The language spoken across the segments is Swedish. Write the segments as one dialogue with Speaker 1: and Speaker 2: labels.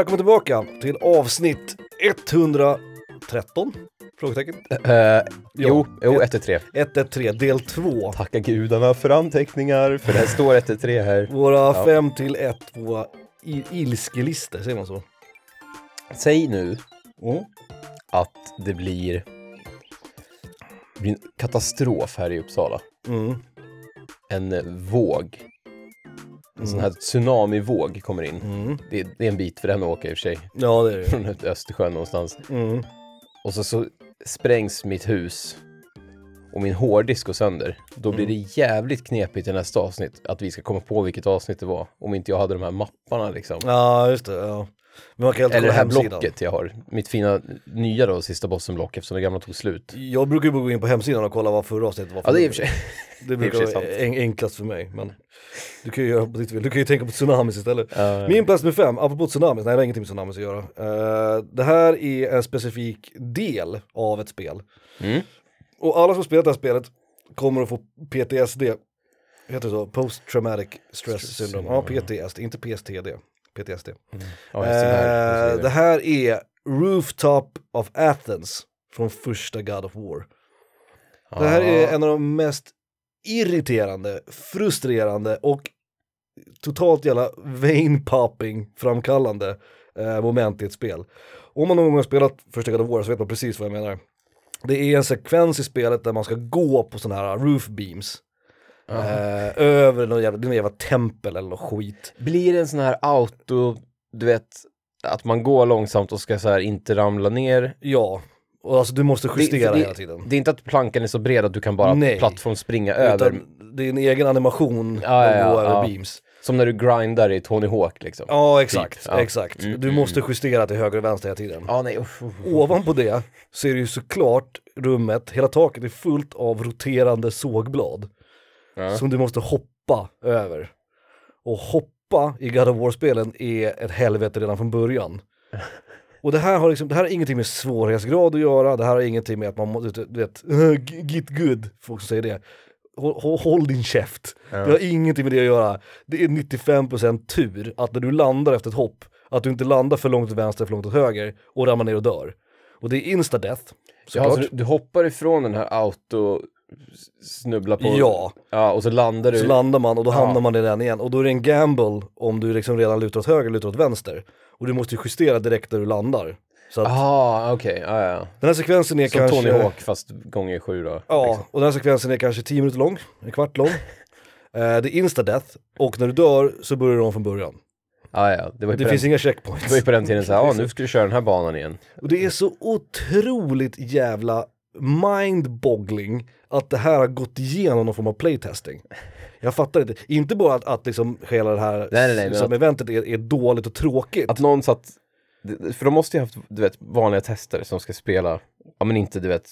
Speaker 1: Välkommen tillbaka till avsnitt 113? Frågetecken.
Speaker 2: Uh, jo, jo 1-3.
Speaker 1: 113 del 2.
Speaker 2: Tacka gudarna för anteckningar, för det står 1-3 här.
Speaker 1: Våra 5 till 1, våra i- ilskelistor, säger man så?
Speaker 2: Säg nu
Speaker 1: Mm.
Speaker 2: att det blir, det blir en katastrof här i Uppsala.
Speaker 1: Mm.
Speaker 2: En våg. En sån här tsunamivåg kommer in.
Speaker 1: Mm.
Speaker 2: Det, är, det är en bit för den att åka i och för sig.
Speaker 1: Ja, det är det.
Speaker 2: Från Östersjön någonstans.
Speaker 1: Mm.
Speaker 2: Och så, så sprängs mitt hus och min hårddisk går sönder. Då blir det jävligt knepigt i nästa avsnitt att vi ska komma på vilket avsnitt det var. Om inte jag hade de här mapparna liksom.
Speaker 1: Ja, just det. Ja. Men man kan alltid
Speaker 2: Eller det
Speaker 1: kolla
Speaker 2: här
Speaker 1: hemsidan.
Speaker 2: blocket jag har. Mitt fina nya då, sista bossen-block eftersom det gamla tog slut.
Speaker 1: Jag brukar ju bara gå in på hemsidan och kolla vad förra avsnittet var för
Speaker 2: Ja, det är i och
Speaker 1: nummer.
Speaker 2: för sig.
Speaker 1: Det
Speaker 2: i och
Speaker 1: brukar
Speaker 2: för sig
Speaker 1: vara en, enklast för mig. Men du kan ju göra på ditt vill. Du kan ju tänka på tsunamis istället.
Speaker 2: Ja.
Speaker 1: Min plats med fem, apropå tsunamis, nej det har ingenting med tsunamis att göra. Eh, det här är en specifik del av ett spel.
Speaker 2: Mm.
Speaker 1: Och alla som spelat det här spelet kommer att få PTSD. Heter det så? Post Traumatic Stress Syndrome. Ja, PTSD, inte PSTD. PTSD.
Speaker 2: Ja, jag ser här.
Speaker 1: Eh, det här är Rooftop of Athens från första God of War. Det här är en av de mest irriterande, frustrerande och totalt jävla vein popping framkallande eh, moment i ett spel. Om man någon gång har spelat första God of War så vet man precis vad jag menar. Det är en sekvens i spelet där man ska gå på sådana här roof beams. Eh, över någon jävla, det någon jävla tempel eller något skit.
Speaker 2: Blir det en sån här auto, du vet, att man går långsamt och ska så här inte ramla ner?
Speaker 1: Ja, och alltså du måste
Speaker 2: Det,
Speaker 1: justera hela
Speaker 2: det,
Speaker 1: tiden.
Speaker 2: det är inte att plankan är så bred att du kan bara
Speaker 1: Nej.
Speaker 2: plattform springa över.
Speaker 1: Det är en egen animation
Speaker 2: Ja,
Speaker 1: att
Speaker 2: ja,
Speaker 1: gå
Speaker 2: ja,
Speaker 1: över beams.
Speaker 2: Som när du grindar i Tony Hawk liksom.
Speaker 1: Ja, exakt.
Speaker 2: Typ,
Speaker 1: exakt.
Speaker 2: Mm,
Speaker 1: du
Speaker 2: mm,
Speaker 1: måste justera till höger och vänster hela tiden.
Speaker 2: Ja, nej.
Speaker 1: Ovanpå det så är det ju såklart rummet, hela taket är fullt av roterande sågblad.
Speaker 2: Ja.
Speaker 1: Som du måste hoppa över. Och hoppa i God of War-spelen är ett helvete redan från början. Och det här har liksom, det här har ingenting med svårighetsgrad att göra, det här har ingenting med att man måste, du vet, get good, folk som säger det. Håll, håll, din käft. Det har ingenting med det att göra. Det är 95% tur att när du landar efter ett hopp, att du inte landar för långt åt vänster, för långt åt höger och ramlar ner och dör. Och det är insta-death,
Speaker 2: Ja,
Speaker 1: såklart.
Speaker 2: så du, du hoppar ifrån den här auto snubbla på
Speaker 1: Ja.
Speaker 2: ja och så landar du
Speaker 1: Så landar man och då
Speaker 2: Ja.
Speaker 1: hamnar man i den igen och då är det en gamble om du liksom redan lutar åt höger eller lutar åt vänster. Och du måste ju justera direkt där du landar. Så att
Speaker 2: Jaha, okej, ja, ja.
Speaker 1: den här sekvensen är
Speaker 2: Som
Speaker 1: kanske...
Speaker 2: Tony Hawk fast gånger sju då.
Speaker 1: Ja,
Speaker 2: liksom.
Speaker 1: och den här sekvensen är kanske 10 minuter lång, en kvart lång. Eh, det är insta-death och när du dör så börjar du om från början.
Speaker 2: ja, ja. Det
Speaker 1: Det finns
Speaker 2: den,
Speaker 1: inga
Speaker 2: det var ju
Speaker 1: checkpoints.
Speaker 2: på den tiden såhär, ja nu ska du köra den här banan igen.
Speaker 1: Och det är så otroligt jävla mind-boggling att det här har gått igenom någon form av playtesting. Jag fattar inte, inte bara att, att liksom hela det här
Speaker 2: Nej, nej, nej, men
Speaker 1: som
Speaker 2: att-
Speaker 1: eventet är, är dåligt och tråkigt.
Speaker 2: Att någon satt, för de måste ju haft, du vet, vanliga testare som ska spela, ja men inte du vet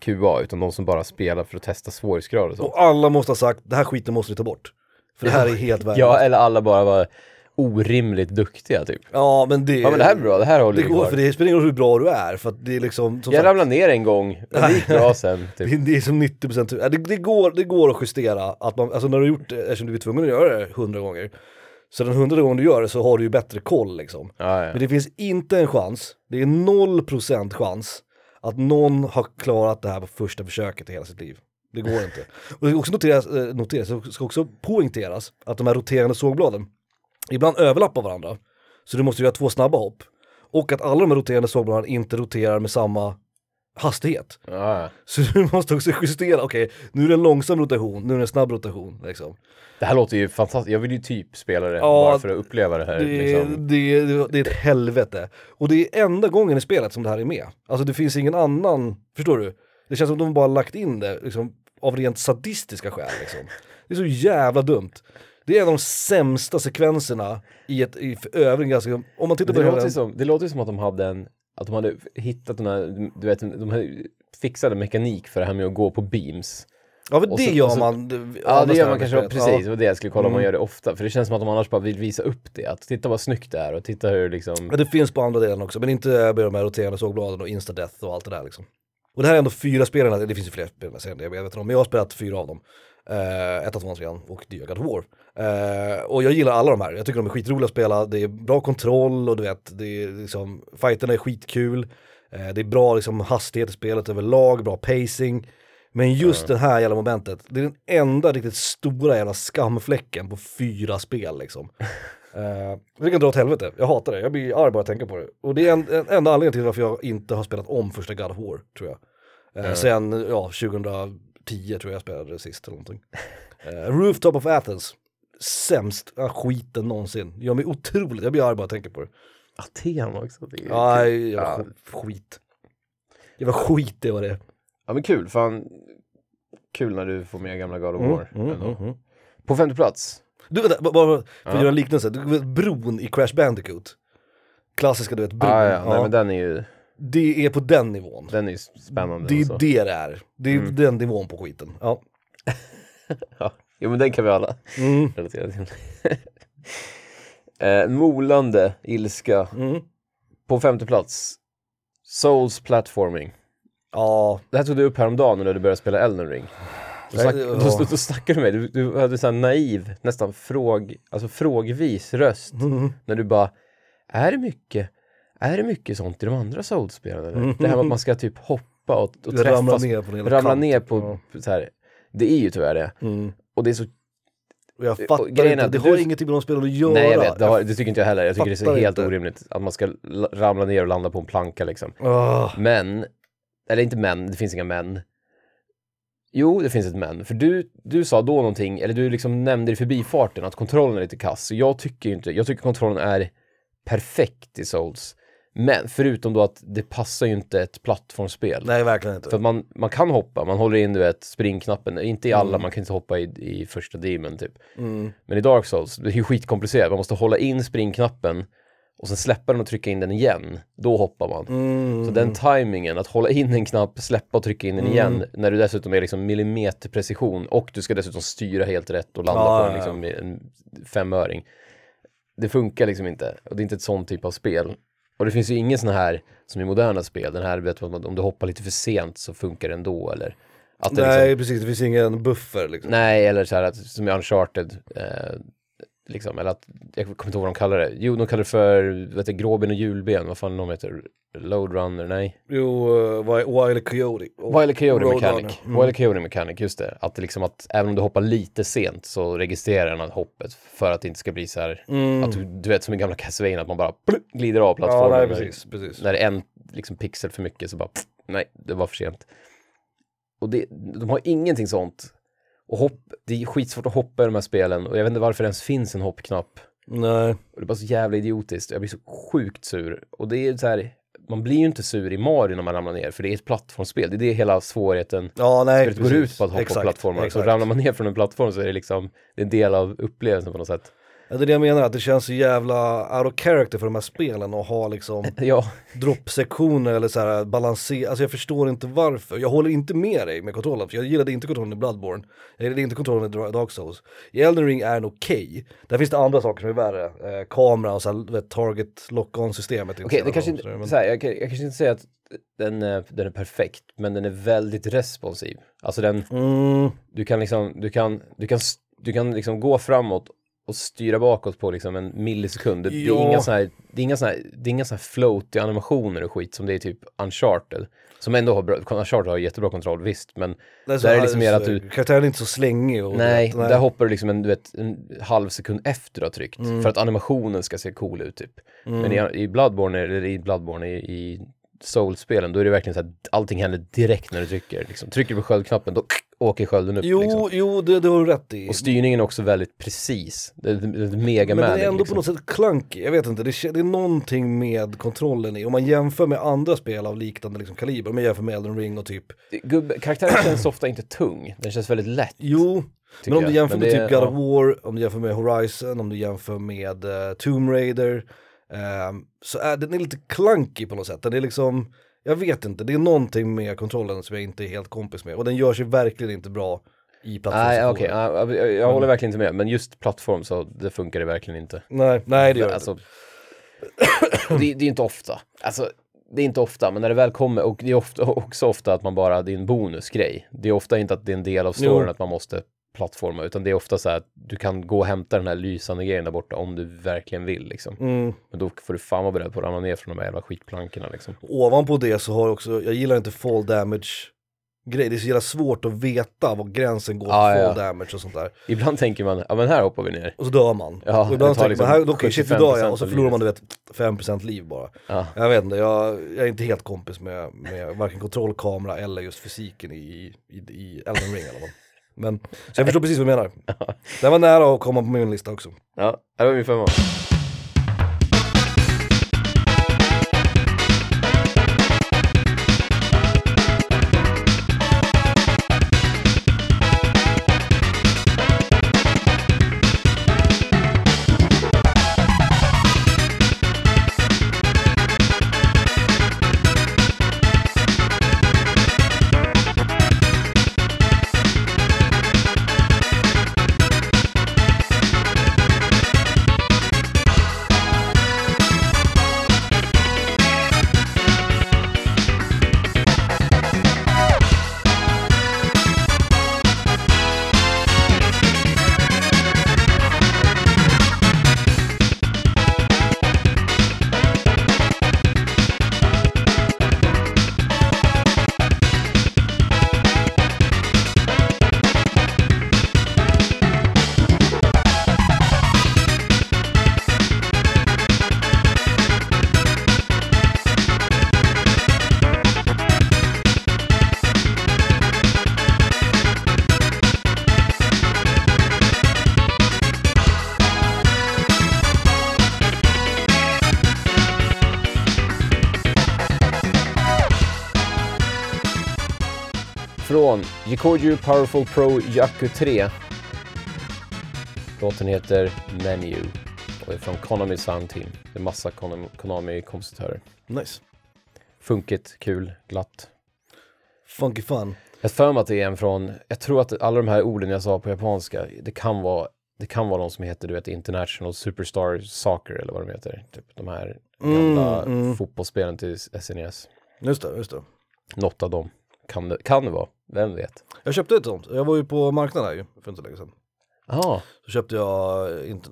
Speaker 2: QA, utan de som bara spelar för att testa svårighetsgrad och så.
Speaker 1: Och alla måste ha sagt, det här skiten måste vi ta bort. För det här är helt värdelöst.
Speaker 2: Ja, eller alla bara var orimligt duktiga typ.
Speaker 1: Ja men det,
Speaker 2: Ja men det här är bra, det här håller
Speaker 1: det går, för det spelar ingen roll hur bra du är, för att det är liksom, som
Speaker 2: Jag
Speaker 1: sagt,
Speaker 2: ramlade ner en gång, men det gick bra sen.
Speaker 1: det,
Speaker 2: Typ.
Speaker 1: det är som 90% tur. Ja, det, det, går, det går att justera, att man, alltså när du har gjort det, eftersom du är tvungen att göra det hundra gånger, så den hundrade gången du gör det så har du ju bättre koll liksom.
Speaker 2: Ja, ja.
Speaker 1: Men det finns inte en chans, det är 0% chans att någon har klarat det här på första försöket i hela sitt liv. Det går inte. Och det ska också noteras, eh, noteras, det ska också poängteras att de här roterande sågbladen ibland överlappar varandra. Så du måste göra två snabba hopp. Och att alla de här roterande sågbladen inte roterar med samma hastighet.
Speaker 2: Ja.
Speaker 1: Så du måste också justera, okej nu är det en långsam rotation, nu är det en snabb rotation. Liksom.
Speaker 2: Det här låter ju fantastiskt, jag vill ju typ spela det
Speaker 1: Ja,
Speaker 2: bara för att uppleva det här.
Speaker 1: Det,
Speaker 2: liksom.
Speaker 1: det, det, det är ett helvete. Och det är enda gången i spelet som det här är med. Alltså det finns ingen annan, förstår du? Det känns som att de bara lagt in det liksom, av rent sadistiska skäl. Liksom. Det är så jävla dumt. Det är en av de sämsta sekvenserna i ett, i för övrigt ganska, om man tittar på
Speaker 2: Det,
Speaker 1: det
Speaker 2: låter
Speaker 1: här,
Speaker 2: som, det låter som att de hade en, att de hade hittat den här, du vet, de hade fixade mekanik för det här med att gå på beams.
Speaker 1: ja men det
Speaker 2: så-
Speaker 1: gör
Speaker 2: så-
Speaker 1: man. det-
Speaker 2: Ja, det gör man kanske, precis, det
Speaker 1: Ja.
Speaker 2: var det jag skulle kolla om man
Speaker 1: Mm.
Speaker 2: gör det ofta. För det känns som att de annars bara vill visa upp det, att titta vad snyggt det är och titta hur liksom...
Speaker 1: Ja, det finns på andra delen också, men inte med de här roterande sågbladen och insta-death och allt det där liksom. Och det här är ändå fyra spelare, det finns ju fler spel i serien, det är jag medveten om, men jag har spelat fyra av dem. Uh, ettan, tvåan, trean och nya God War. Uh, och jag gillar alla de här, jag tycker de är skitroliga att spela, det är bra kontroll och du vet, det är liksom, fighterna är skitkul, uh, det är bra liksom hastighet i spelet överlag, bra pacing. Men just mm. det här jävla momentet, det är den enda riktigt stora jävla skamfläcken på fyra spel liksom. Uh, det kan dra åt helvete, jag hatar det, jag blir arg bara att tänka på det. Och det är en, en enda anledning till varför jag inte har spelat om första God of War, tror jag. Uh, mm. Sen, ja, 2010 tror jag jag spelade det sist eller någonting. Uh, Rooftop of Athens, sämst uh, skiten någonsin. Gör mig otroligt, jag blir arg bara att tänka på det.
Speaker 2: Aten också. Det
Speaker 1: är ja, ja, skit. Det var skit det var det.
Speaker 2: Ja men kul, fan. Kul när du får med gamla God of mm, War. Mm, mm, mm, På femte plats.
Speaker 1: Du vänta, bara för att göra en liknelse. Du bron i Crash Bandicoot? Klassiska du vet, bron.
Speaker 2: Ah, ja, Nej, men den är ju...
Speaker 1: Det är på den nivån.
Speaker 2: Den är spännande.
Speaker 1: Det är alltså. det det är. Det är mm. den nivån på skiten. Ja.
Speaker 2: ja, jo men den kan vi alla mm. relatera till. eh, molande ilska. Mm. På femte plats. Souls platforming.
Speaker 1: Ja.
Speaker 2: Det här tog du upp häromdagen när du började spela Elden ring. Då, snack, ja. då, då snackade du med mig, du, du hade så naiv, nästan fråg, alltså frågvis röst. Mm. När du bara, är det mycket, är det mycket sånt i de andra Souls-spelen? Mm. Det här med att man ska typ hoppa och, och träffas, ramla ner på, ramla ner på ja. så här. Det är ju tyvärr det.
Speaker 1: Mm.
Speaker 2: Och det är så
Speaker 1: och jag fattar inte, det har du... ingenting med de spelen att göra.
Speaker 2: Nej jag vet, det, har, det tycker inte jag heller. Jag tycker det är så helt inte. orimligt att man ska ramla ner och landa på en planka liksom.
Speaker 1: Oh.
Speaker 2: Men, eller inte men, det finns inga men. Jo, det finns ett men. För du, du sa då någonting, eller du liksom nämnde i förbifarten att kontrollen är lite kass. Så jag tycker inte, jag tycker kontrollen är perfekt i Souls. Men förutom då att det passar ju inte ett plattformsspel.
Speaker 1: Nej, verkligen inte.
Speaker 2: För man, man kan hoppa, man håller in du vet springknappen, inte i alla, mm. man kan inte hoppa i, i första demon typ.
Speaker 1: Mm.
Speaker 2: Men i Dark Souls, det är ju skitkomplicerat, man måste hålla in springknappen och sen släppa den och trycka in den igen, då hoppar man.
Speaker 1: Mm.
Speaker 2: Så den tajmingen, att hålla in en knapp, släppa och trycka in den mm. igen, när du dessutom är liksom millimeterprecision och du ska dessutom styra helt rätt och landa ah, på en, liksom, en femöring. Det funkar liksom inte, och det är inte ett sånt typ av spel. Och det finns ju ingen sån här, som i moderna spel, den här vet du, om du hoppar lite för sent så funkar det ändå eller
Speaker 1: att Nej liksom, precis, det finns ingen buffer liksom.
Speaker 2: Nej, eller så här att, som i Uncharted, eh, Liksom, eller att, jag kommer inte ihåg vad de kallar det. Jo, de kallar det för vet du, gråben och hjulben, vad fan de heter? Loadrunner, nej?
Speaker 1: Jo, uh, Wile Coyote.
Speaker 2: Wile Coyote Mechanic. Mm. Wile Coyote Mechanic, just det. Att det liksom att även om du hoppar lite sent så registrerar den hoppet för att det inte ska bli så här
Speaker 1: mm.
Speaker 2: att du, du vet som i gamla Castlevania att man bara plup, glider av plattformen.
Speaker 1: Ja, nej, precis, precis.
Speaker 2: När det är en liksom, pixel för mycket så bara pff, nej, det var för sent. Och det, de har ingenting sånt och hopp, det är skitsvårt att hoppa i de här spelen och jag vet inte varför det ens finns en hoppknapp.
Speaker 1: Nej.
Speaker 2: Och det är bara så jävla idiotiskt. Jag blir så sjukt sur. Och det är så här, man blir ju inte sur i Mario när man ramlar ner, för det är ett plattformsspel. Det är det hela svårigheten
Speaker 1: ja, nej,
Speaker 2: spelet går ut på att hoppa exakt, plattformar. Exakt. Så ramlar man ner från en plattform så är det liksom, det är en del av upplevelsen på något sätt.
Speaker 1: Ja, det är det jag menar, att det känns så jävla out of character för de här spelen att ha liksom
Speaker 2: ja.
Speaker 1: droppsektioner eller så här balansera, alltså jag förstår inte varför. Jag håller inte med dig med kontrollen, för jag gillade inte kontrollen i Bloodborne, jag gillade inte kontrollen i Dark Souls. I Elden Ring är den okej, okay. där finns det andra saker som är värre, eh, kamera och så här, vet, target lock-on systemet.
Speaker 2: Okej, okay, det kanske inte, men... här, jag, jag, kanske inte säger att den, den är perfekt, men den är väldigt responsiv. Alltså den,
Speaker 1: mm.
Speaker 2: du kan liksom, du kan, du kan, du kan liksom gå framåt och styra bakåt på liksom en millisekund. Det, ja. det är inga såna här, det är inga såna här, det är inga såna här floaty animationer och skit som det är typ Uncharted. Som ändå har bra, Uncharted har jättebra kontroll, visst, men
Speaker 1: är, där är det liksom mer att du... Karaktären är inte så slängig
Speaker 2: och... Nej, nej, där hoppar du liksom en, du vet, en halv sekund efter du har tryckt. Mm. För att animationen ska se cool ut typ. Mm. Men i, i Bloodborne, eller i Bloodborne, i, i Soul-spelen, då är det verkligen så att allting händer direkt när du trycker. Liksom. Trycker du på sköldknappen, då åker skölden upp.
Speaker 1: Jo,
Speaker 2: liksom.
Speaker 1: jo det, det har du rätt i.
Speaker 2: Och styrningen är också väldigt precis. Det det är mega
Speaker 1: Men det är ändå
Speaker 2: liksom.
Speaker 1: på något sätt clunky, jag vet inte, det, det är någonting med kontrollen i, om man jämför med andra spel av liknande liksom, kaliber, om man jämför med Elden Ring och typ
Speaker 2: Gubbe, Karaktären känns ofta inte tung, den känns väldigt lätt.
Speaker 1: Jo, men om du jämför med typ God of War, om du jämför med Horizon, om du jämför med uh, Tomb Raider, um, så är den är lite clunky på något sätt, den är liksom jag vet inte, det är någonting med kontrollen som jag inte är helt kompis med och den gör sig verkligen inte bra i.
Speaker 2: Nej, okej, okay. jag, jag, jag håller verkligen inte med, men just plattform så det funkar det verkligen inte.
Speaker 1: Nej, nej det gör det
Speaker 2: alltså, det, det är inte ofta. Alltså, det är inte ofta, men när det väl kommer, och det är ofta, också ofta att man bara, det är en bonusgrej. Det är ofta inte att det är en del av storyn jo. att man måste plattformar utan det är ofta så här att du kan gå och hämta den här lysande grejen där borta om du verkligen vill liksom.
Speaker 1: Mm.
Speaker 2: Men då får du fan vara beredd på att ramla ner från de här jävla skitplankorna liksom.
Speaker 1: Ovanpå det så har jag också, jag gillar inte fall damage grej, det är så jävla svårt att veta var gränsen går för
Speaker 2: Ah,
Speaker 1: fall
Speaker 2: ja.
Speaker 1: damage och sånt där.
Speaker 2: Ibland tänker man, ja men här hoppar vi ner.
Speaker 1: Och så dör man.
Speaker 2: Ja,
Speaker 1: och ibland tänker man,
Speaker 2: liksom
Speaker 1: här, okej shit nu dör
Speaker 2: 75%
Speaker 1: jag och så förlorar man du vet 5% liv bara.
Speaker 2: Ja.
Speaker 1: Jag vet inte, jag, jag är inte helt kompis med, med varken kontrollkamera eller just fysiken i, i, i Elden Ring i alla fall. Men, så jag förstår precis vad du menar. Det var nära att komma på min lista också.
Speaker 2: Ja, det var min femma. Jikoju Powerful Pro Yaku 3. Låten heter Menu och är från Konami Sound Team. Det är massa Konami- Konami-kompositörer.
Speaker 1: Nice.
Speaker 2: Funkigt, kul, glatt.
Speaker 1: Funky fun.
Speaker 2: Jag för mig att det är en från, jag tror att alla de här orden jag sa på japanska, det kan vara, det kan vara de som heter, du vet, International Superstar Soccer eller vad de heter. Typ de här gamla
Speaker 1: Mm, mm.
Speaker 2: fotbollsspelen till SNES.
Speaker 1: Just det, just det.
Speaker 2: Något av dem kan det, kan det vara, vem vet?
Speaker 1: Jag köpte ett sånt, jag var ju på marknaden här ju för inte länge sedan.
Speaker 2: Ja,
Speaker 1: Så köpte jag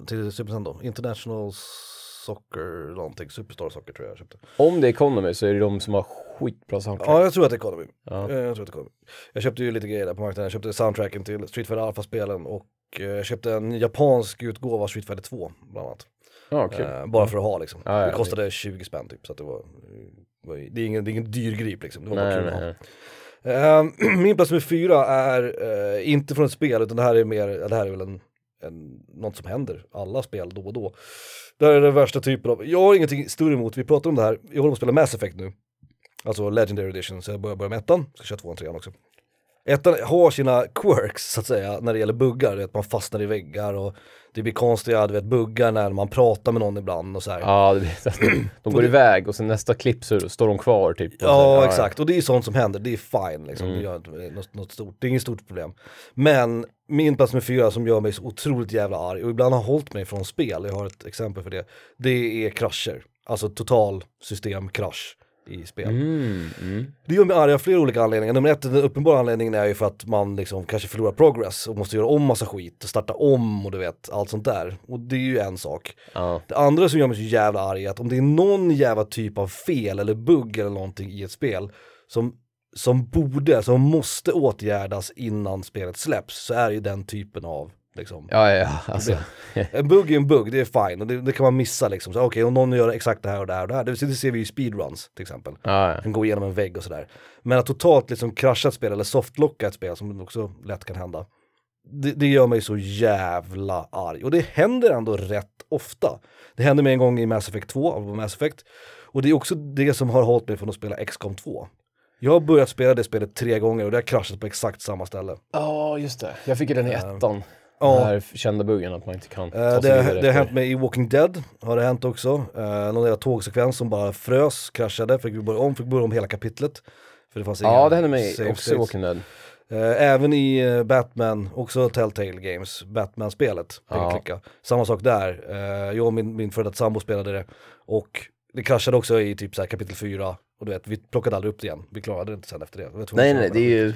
Speaker 1: till Super Nintendo, International Soccer någonting, Superstar Soccer tror jag jag köpte.
Speaker 2: om det är Konami så är det de som har skitbra soundtrack.
Speaker 1: Ja, jag tror att det är Economy.
Speaker 2: Ja.
Speaker 1: Eh, Jag tror att det är Economy. Jag köpte ju lite grejer där på marknaden, jag köpte soundtracken till Street Fighter Alpha-spelen och eh, jag köpte en japansk utgåva av Street Fighter 2 bland annat.
Speaker 2: Ja, kul.
Speaker 1: Eh, bara för att ha liksom.
Speaker 2: Ja, ja,
Speaker 1: det kostade 20 spänn typ, så att det var, var ju- det, är ingen, det är ingen dyr grip liksom. Det var bara
Speaker 2: Nej,
Speaker 1: kul
Speaker 2: nej,
Speaker 1: att ha. Ehm, min plats nummer fyra är uh, inte från ett spel utan det här är mer, det här är väl en, en, något som händer, alla spel då och då. Det här är den värsta typen av, jag har ingenting större emot, vi pratar om det här, jag håller på att spela Mass Effect nu. Alltså Legendary Edition, så jag börjar, börjar med ettan, ska köra tvåan, trean också. Ettan har sina quirks så att säga när det gäller buggar, du vet, man fastnar i väggar och det blir konstiga du vet, buggar när man pratar med någon ibland och så här.
Speaker 2: Ja, det blir, de går iväg och sen nästa klipp så står de kvar typ.
Speaker 1: Ja, exakt. Och det är sånt som händer, det är fine liksom.
Speaker 2: Mm.
Speaker 1: Det, gör något, något stort, det är inget stort problem. Men min plats med fyra som gör mig så otroligt jävla arg och ibland har hållit mig från spel, jag har ett exempel för det, det är krascher. Alltså total systemkrasch i spel.
Speaker 2: Mm, mm.
Speaker 1: Det gör mig arg av flera olika anledningar. Nummer ett, den uppenbara anledningen är ju för att man liksom kanske förlorar progress och måste göra om massa skit och starta om och du vet, allt sånt där. Och det är ju en sak.
Speaker 2: Ja.
Speaker 1: Det andra som gör mig så jävla arg är att om det är någon jävla typ av fel eller bugg eller någonting i ett spel som, som borde, som måste åtgärdas innan spelet släpps så är ju den typen av liksom.
Speaker 2: Ja, ja, alltså.
Speaker 1: En bugg är en bugg, det är fine och det, det kan man missa liksom. Okej, om någon gör exakt det här och det här och det här, det, det ser vi ju i speedruns till exempel.
Speaker 2: Ja, ja.
Speaker 1: Kan gå igenom en vägg och sådär. Men att totalt liksom krascha ett spel eller softlocka ett spel som också lätt kan hända. Det, det gör mig så jävla arg. Och det händer ändå rätt ofta. Det hände mig en gång i Mass Effect 2, av Mass Effect. Och det är också det som har hållit mig från att spela XCOM 2. Jag har börjat spela det spelet tre gånger och det har kraschat på exakt samma ställe.
Speaker 2: Ja, just det. Jag fick ju den i ettan.
Speaker 1: Ja.
Speaker 2: Den här kända buggen att man inte kan ta
Speaker 1: Eh,
Speaker 2: sig
Speaker 1: det,
Speaker 2: vidare
Speaker 1: det har hänt mig i Walking Dead, har det hänt också. Uh, någon jävla tågsekvens som bara frös, kraschade, fick börja om, fick börja om hela kapitlet. För det fanns
Speaker 2: Ja, det hände mig också i
Speaker 1: states.
Speaker 2: Walking Dead.
Speaker 1: Eh, även i Batman, också Telltale Games, Batman-spelet,
Speaker 2: Ja.
Speaker 1: Samma sak där, jag och min, min före detta sambo spelade det och det kraschade också i typ så kapitel 4 och du vet, vi plockade aldrig upp det igen, vi klarade det inte sen efter det.
Speaker 2: Nej, nej, det är ju...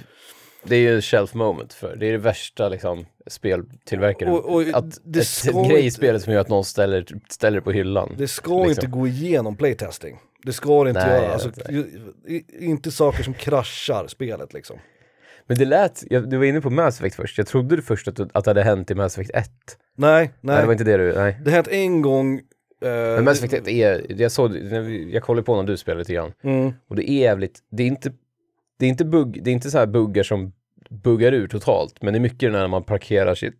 Speaker 2: det är ju shelf moment för det är det värsta liksom speltillverkare.
Speaker 1: Och- och
Speaker 2: att
Speaker 1: det
Speaker 2: ett, ett grej i spelet som gör att någon ställer, ställer på hyllan.
Speaker 1: Det ska
Speaker 2: Liksom.
Speaker 1: inte gå igenom playtesting. Det ska det inte
Speaker 2: Nej,
Speaker 1: göra. Alltså, inte saker som kraschar spelet liksom.
Speaker 2: Men det lät, jag, du var inne på Mass Effect först, jag trodde först att, att det hade hänt i Mass Effect 1.
Speaker 1: Nej,
Speaker 2: Nej,
Speaker 1: nej.
Speaker 2: det var inte det du, nej.
Speaker 1: Det hänt en gång. eh,
Speaker 2: Men Mass Effect 1 är, jag såg, jag kollade på när du spelade lite grann,
Speaker 1: mm,
Speaker 2: och det är jävligt, det är inte, det är inte bugg, det är inte så här buggar som buggar ur totalt, men det är mycket när man parkerar sin,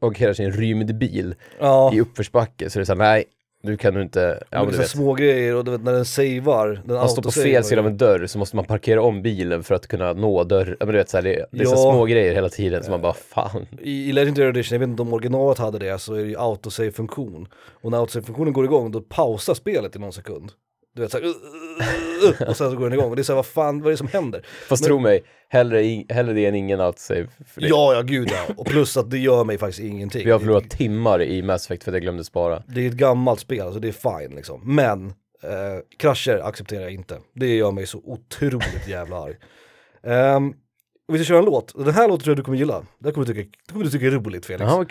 Speaker 2: parkerar sin rymdbil
Speaker 1: ja.
Speaker 2: i uppförsbacke, så det är såhär, nej, du kan du inte, ja men
Speaker 1: det är
Speaker 2: vet.
Speaker 1: små grejer och du vet när den savar, den
Speaker 2: Man står på fel sida av en dörr så måste man parkera om bilen för att kunna nå dörr. Ja, men du vet, så här, det, det är så
Speaker 1: Ja.
Speaker 2: små grejer hela tiden som man bara fan.
Speaker 1: I, I Legendary Edition, jag vet inte om originalet hade det, så är det ju autosave-funktion. Och när autosave-funktionen går igång, då pausar spelet i någon sekund. Du vet såhär, uh, uh, uh, och sen så går den igång. Och det är såhär, vad fan, vad är det som händer?
Speaker 2: Fast
Speaker 1: Men-
Speaker 2: tro mig, hellre, i- hellre det än ingen outsave. För det.
Speaker 1: Ja, ja, gud ja. Och plus att det gör mig faktiskt ingenting.
Speaker 2: Vi har förlorat timmar i Mass Effect för att jag glömde spara.
Speaker 1: Det är ett gammalt spel, så det är fine liksom. Men, eh, krascher accepterar jag inte. Det gör mig så otroligt jävla arg. Um, vi ska köra en låt, den här låten tror jag du kommer gilla. Det här kommer du tycka, det kommer du tycka är roligt Felix.
Speaker 2: Jaha,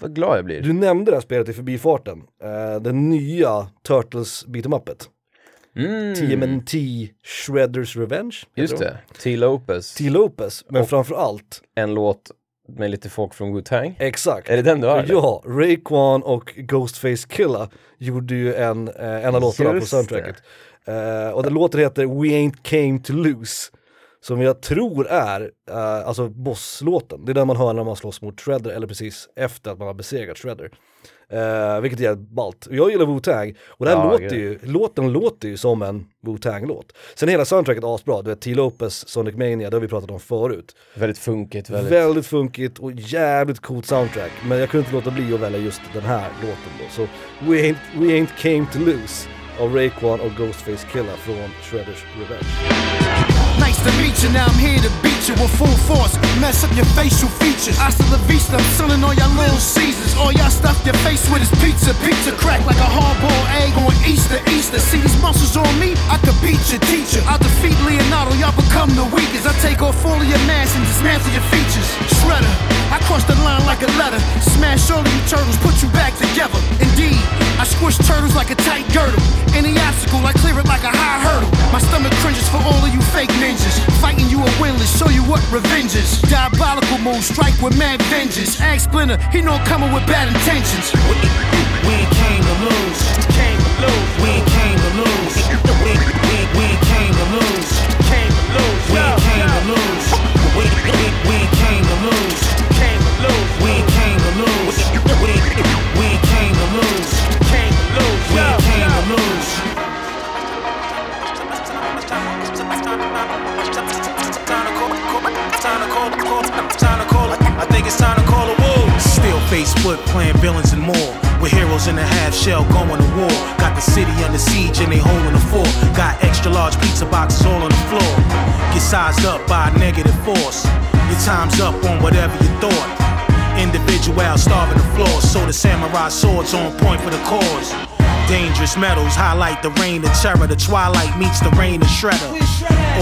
Speaker 2: vad- glad jag blir.
Speaker 1: Du nämnde det här spelet i förbifarten, eh, den nya Turtles beat'em upet.
Speaker 2: Mm,
Speaker 1: TMNT Shredders Revenge.
Speaker 2: just
Speaker 1: de.
Speaker 2: det, T. Lopez.
Speaker 1: T. Lopez, men
Speaker 2: Och-
Speaker 1: framförallt,
Speaker 2: En låt med lite folk från Wu-Tang.
Speaker 1: exakt.
Speaker 2: Är det den du har?
Speaker 1: Ja, Raekwon och Ghostface Killa gjorde ju en, eh, en av låtarna på soundtracket. Eh, och den låten heter We Ain't Came To Lose. Som jag tror är, eh, alltså bosslåten. Det är den man hör när man slåss mot Shredder eller precis efter att man har besegrat Shredder. Eh, vilket är ballt. Jag gillar Wu-Tang och det här
Speaker 2: Ja,
Speaker 1: låter ju, låten låter ju som en Wu-Tang-låt. Sen är hela soundtracket asbra, du vet T. Lopez, Sonic Mania, det har vi pratat om förut.
Speaker 2: Väldigt funkigt, väldigt...
Speaker 1: Väldigt funkigt och jävligt coolt soundtrack. Men jag kunde inte låta bli att välja just den här låten då. Så We Ain't, We Ain't Came To Lose av Raekwon och Ghostface Killa från Shredders Revenge.
Speaker 3: Nice to meet you, now I'm here to beat you with full force. Mess up your facial features. I Hasta la vista, I'm selling all y'all little Caesars. All y'all stuff your face with is pizza. Pizza crack like a hard-boiled egg on Easter, Easter. See these muscles on me? I could beat your teacher. I defeat Leonardo, y'all become the weakest. I take off all of your mass and dismantle your features. Shredder, I cross the line like a letter. Smash all of you turtles, put you back together. Indeed, I squish turtles like a tight girdle. Any obstacle, I clear it like a high hurdle. My stomach cringes for all of you fake ninjas. Fighting you are winless, show you what revenge is. Diabolical move, strike with mad vengeance. Ask Splinter, he know I'm coming with bad intentions. We, came to lose. We came to lose. We came to lose.
Speaker 4: I think it's time to call a war.
Speaker 3: Still face split, playing villains and more. With heroes in a half shell going to war. Got the city under siege and they holding the fort. Got extra large pizza boxes all on the floor. Get sized up by a negative force. Your time's up on whatever you thought. Individual starving the floor, so the samurai swords on point for the cause. Dangerous metals highlight the reign of terror. The twilight meets the reign of shredder.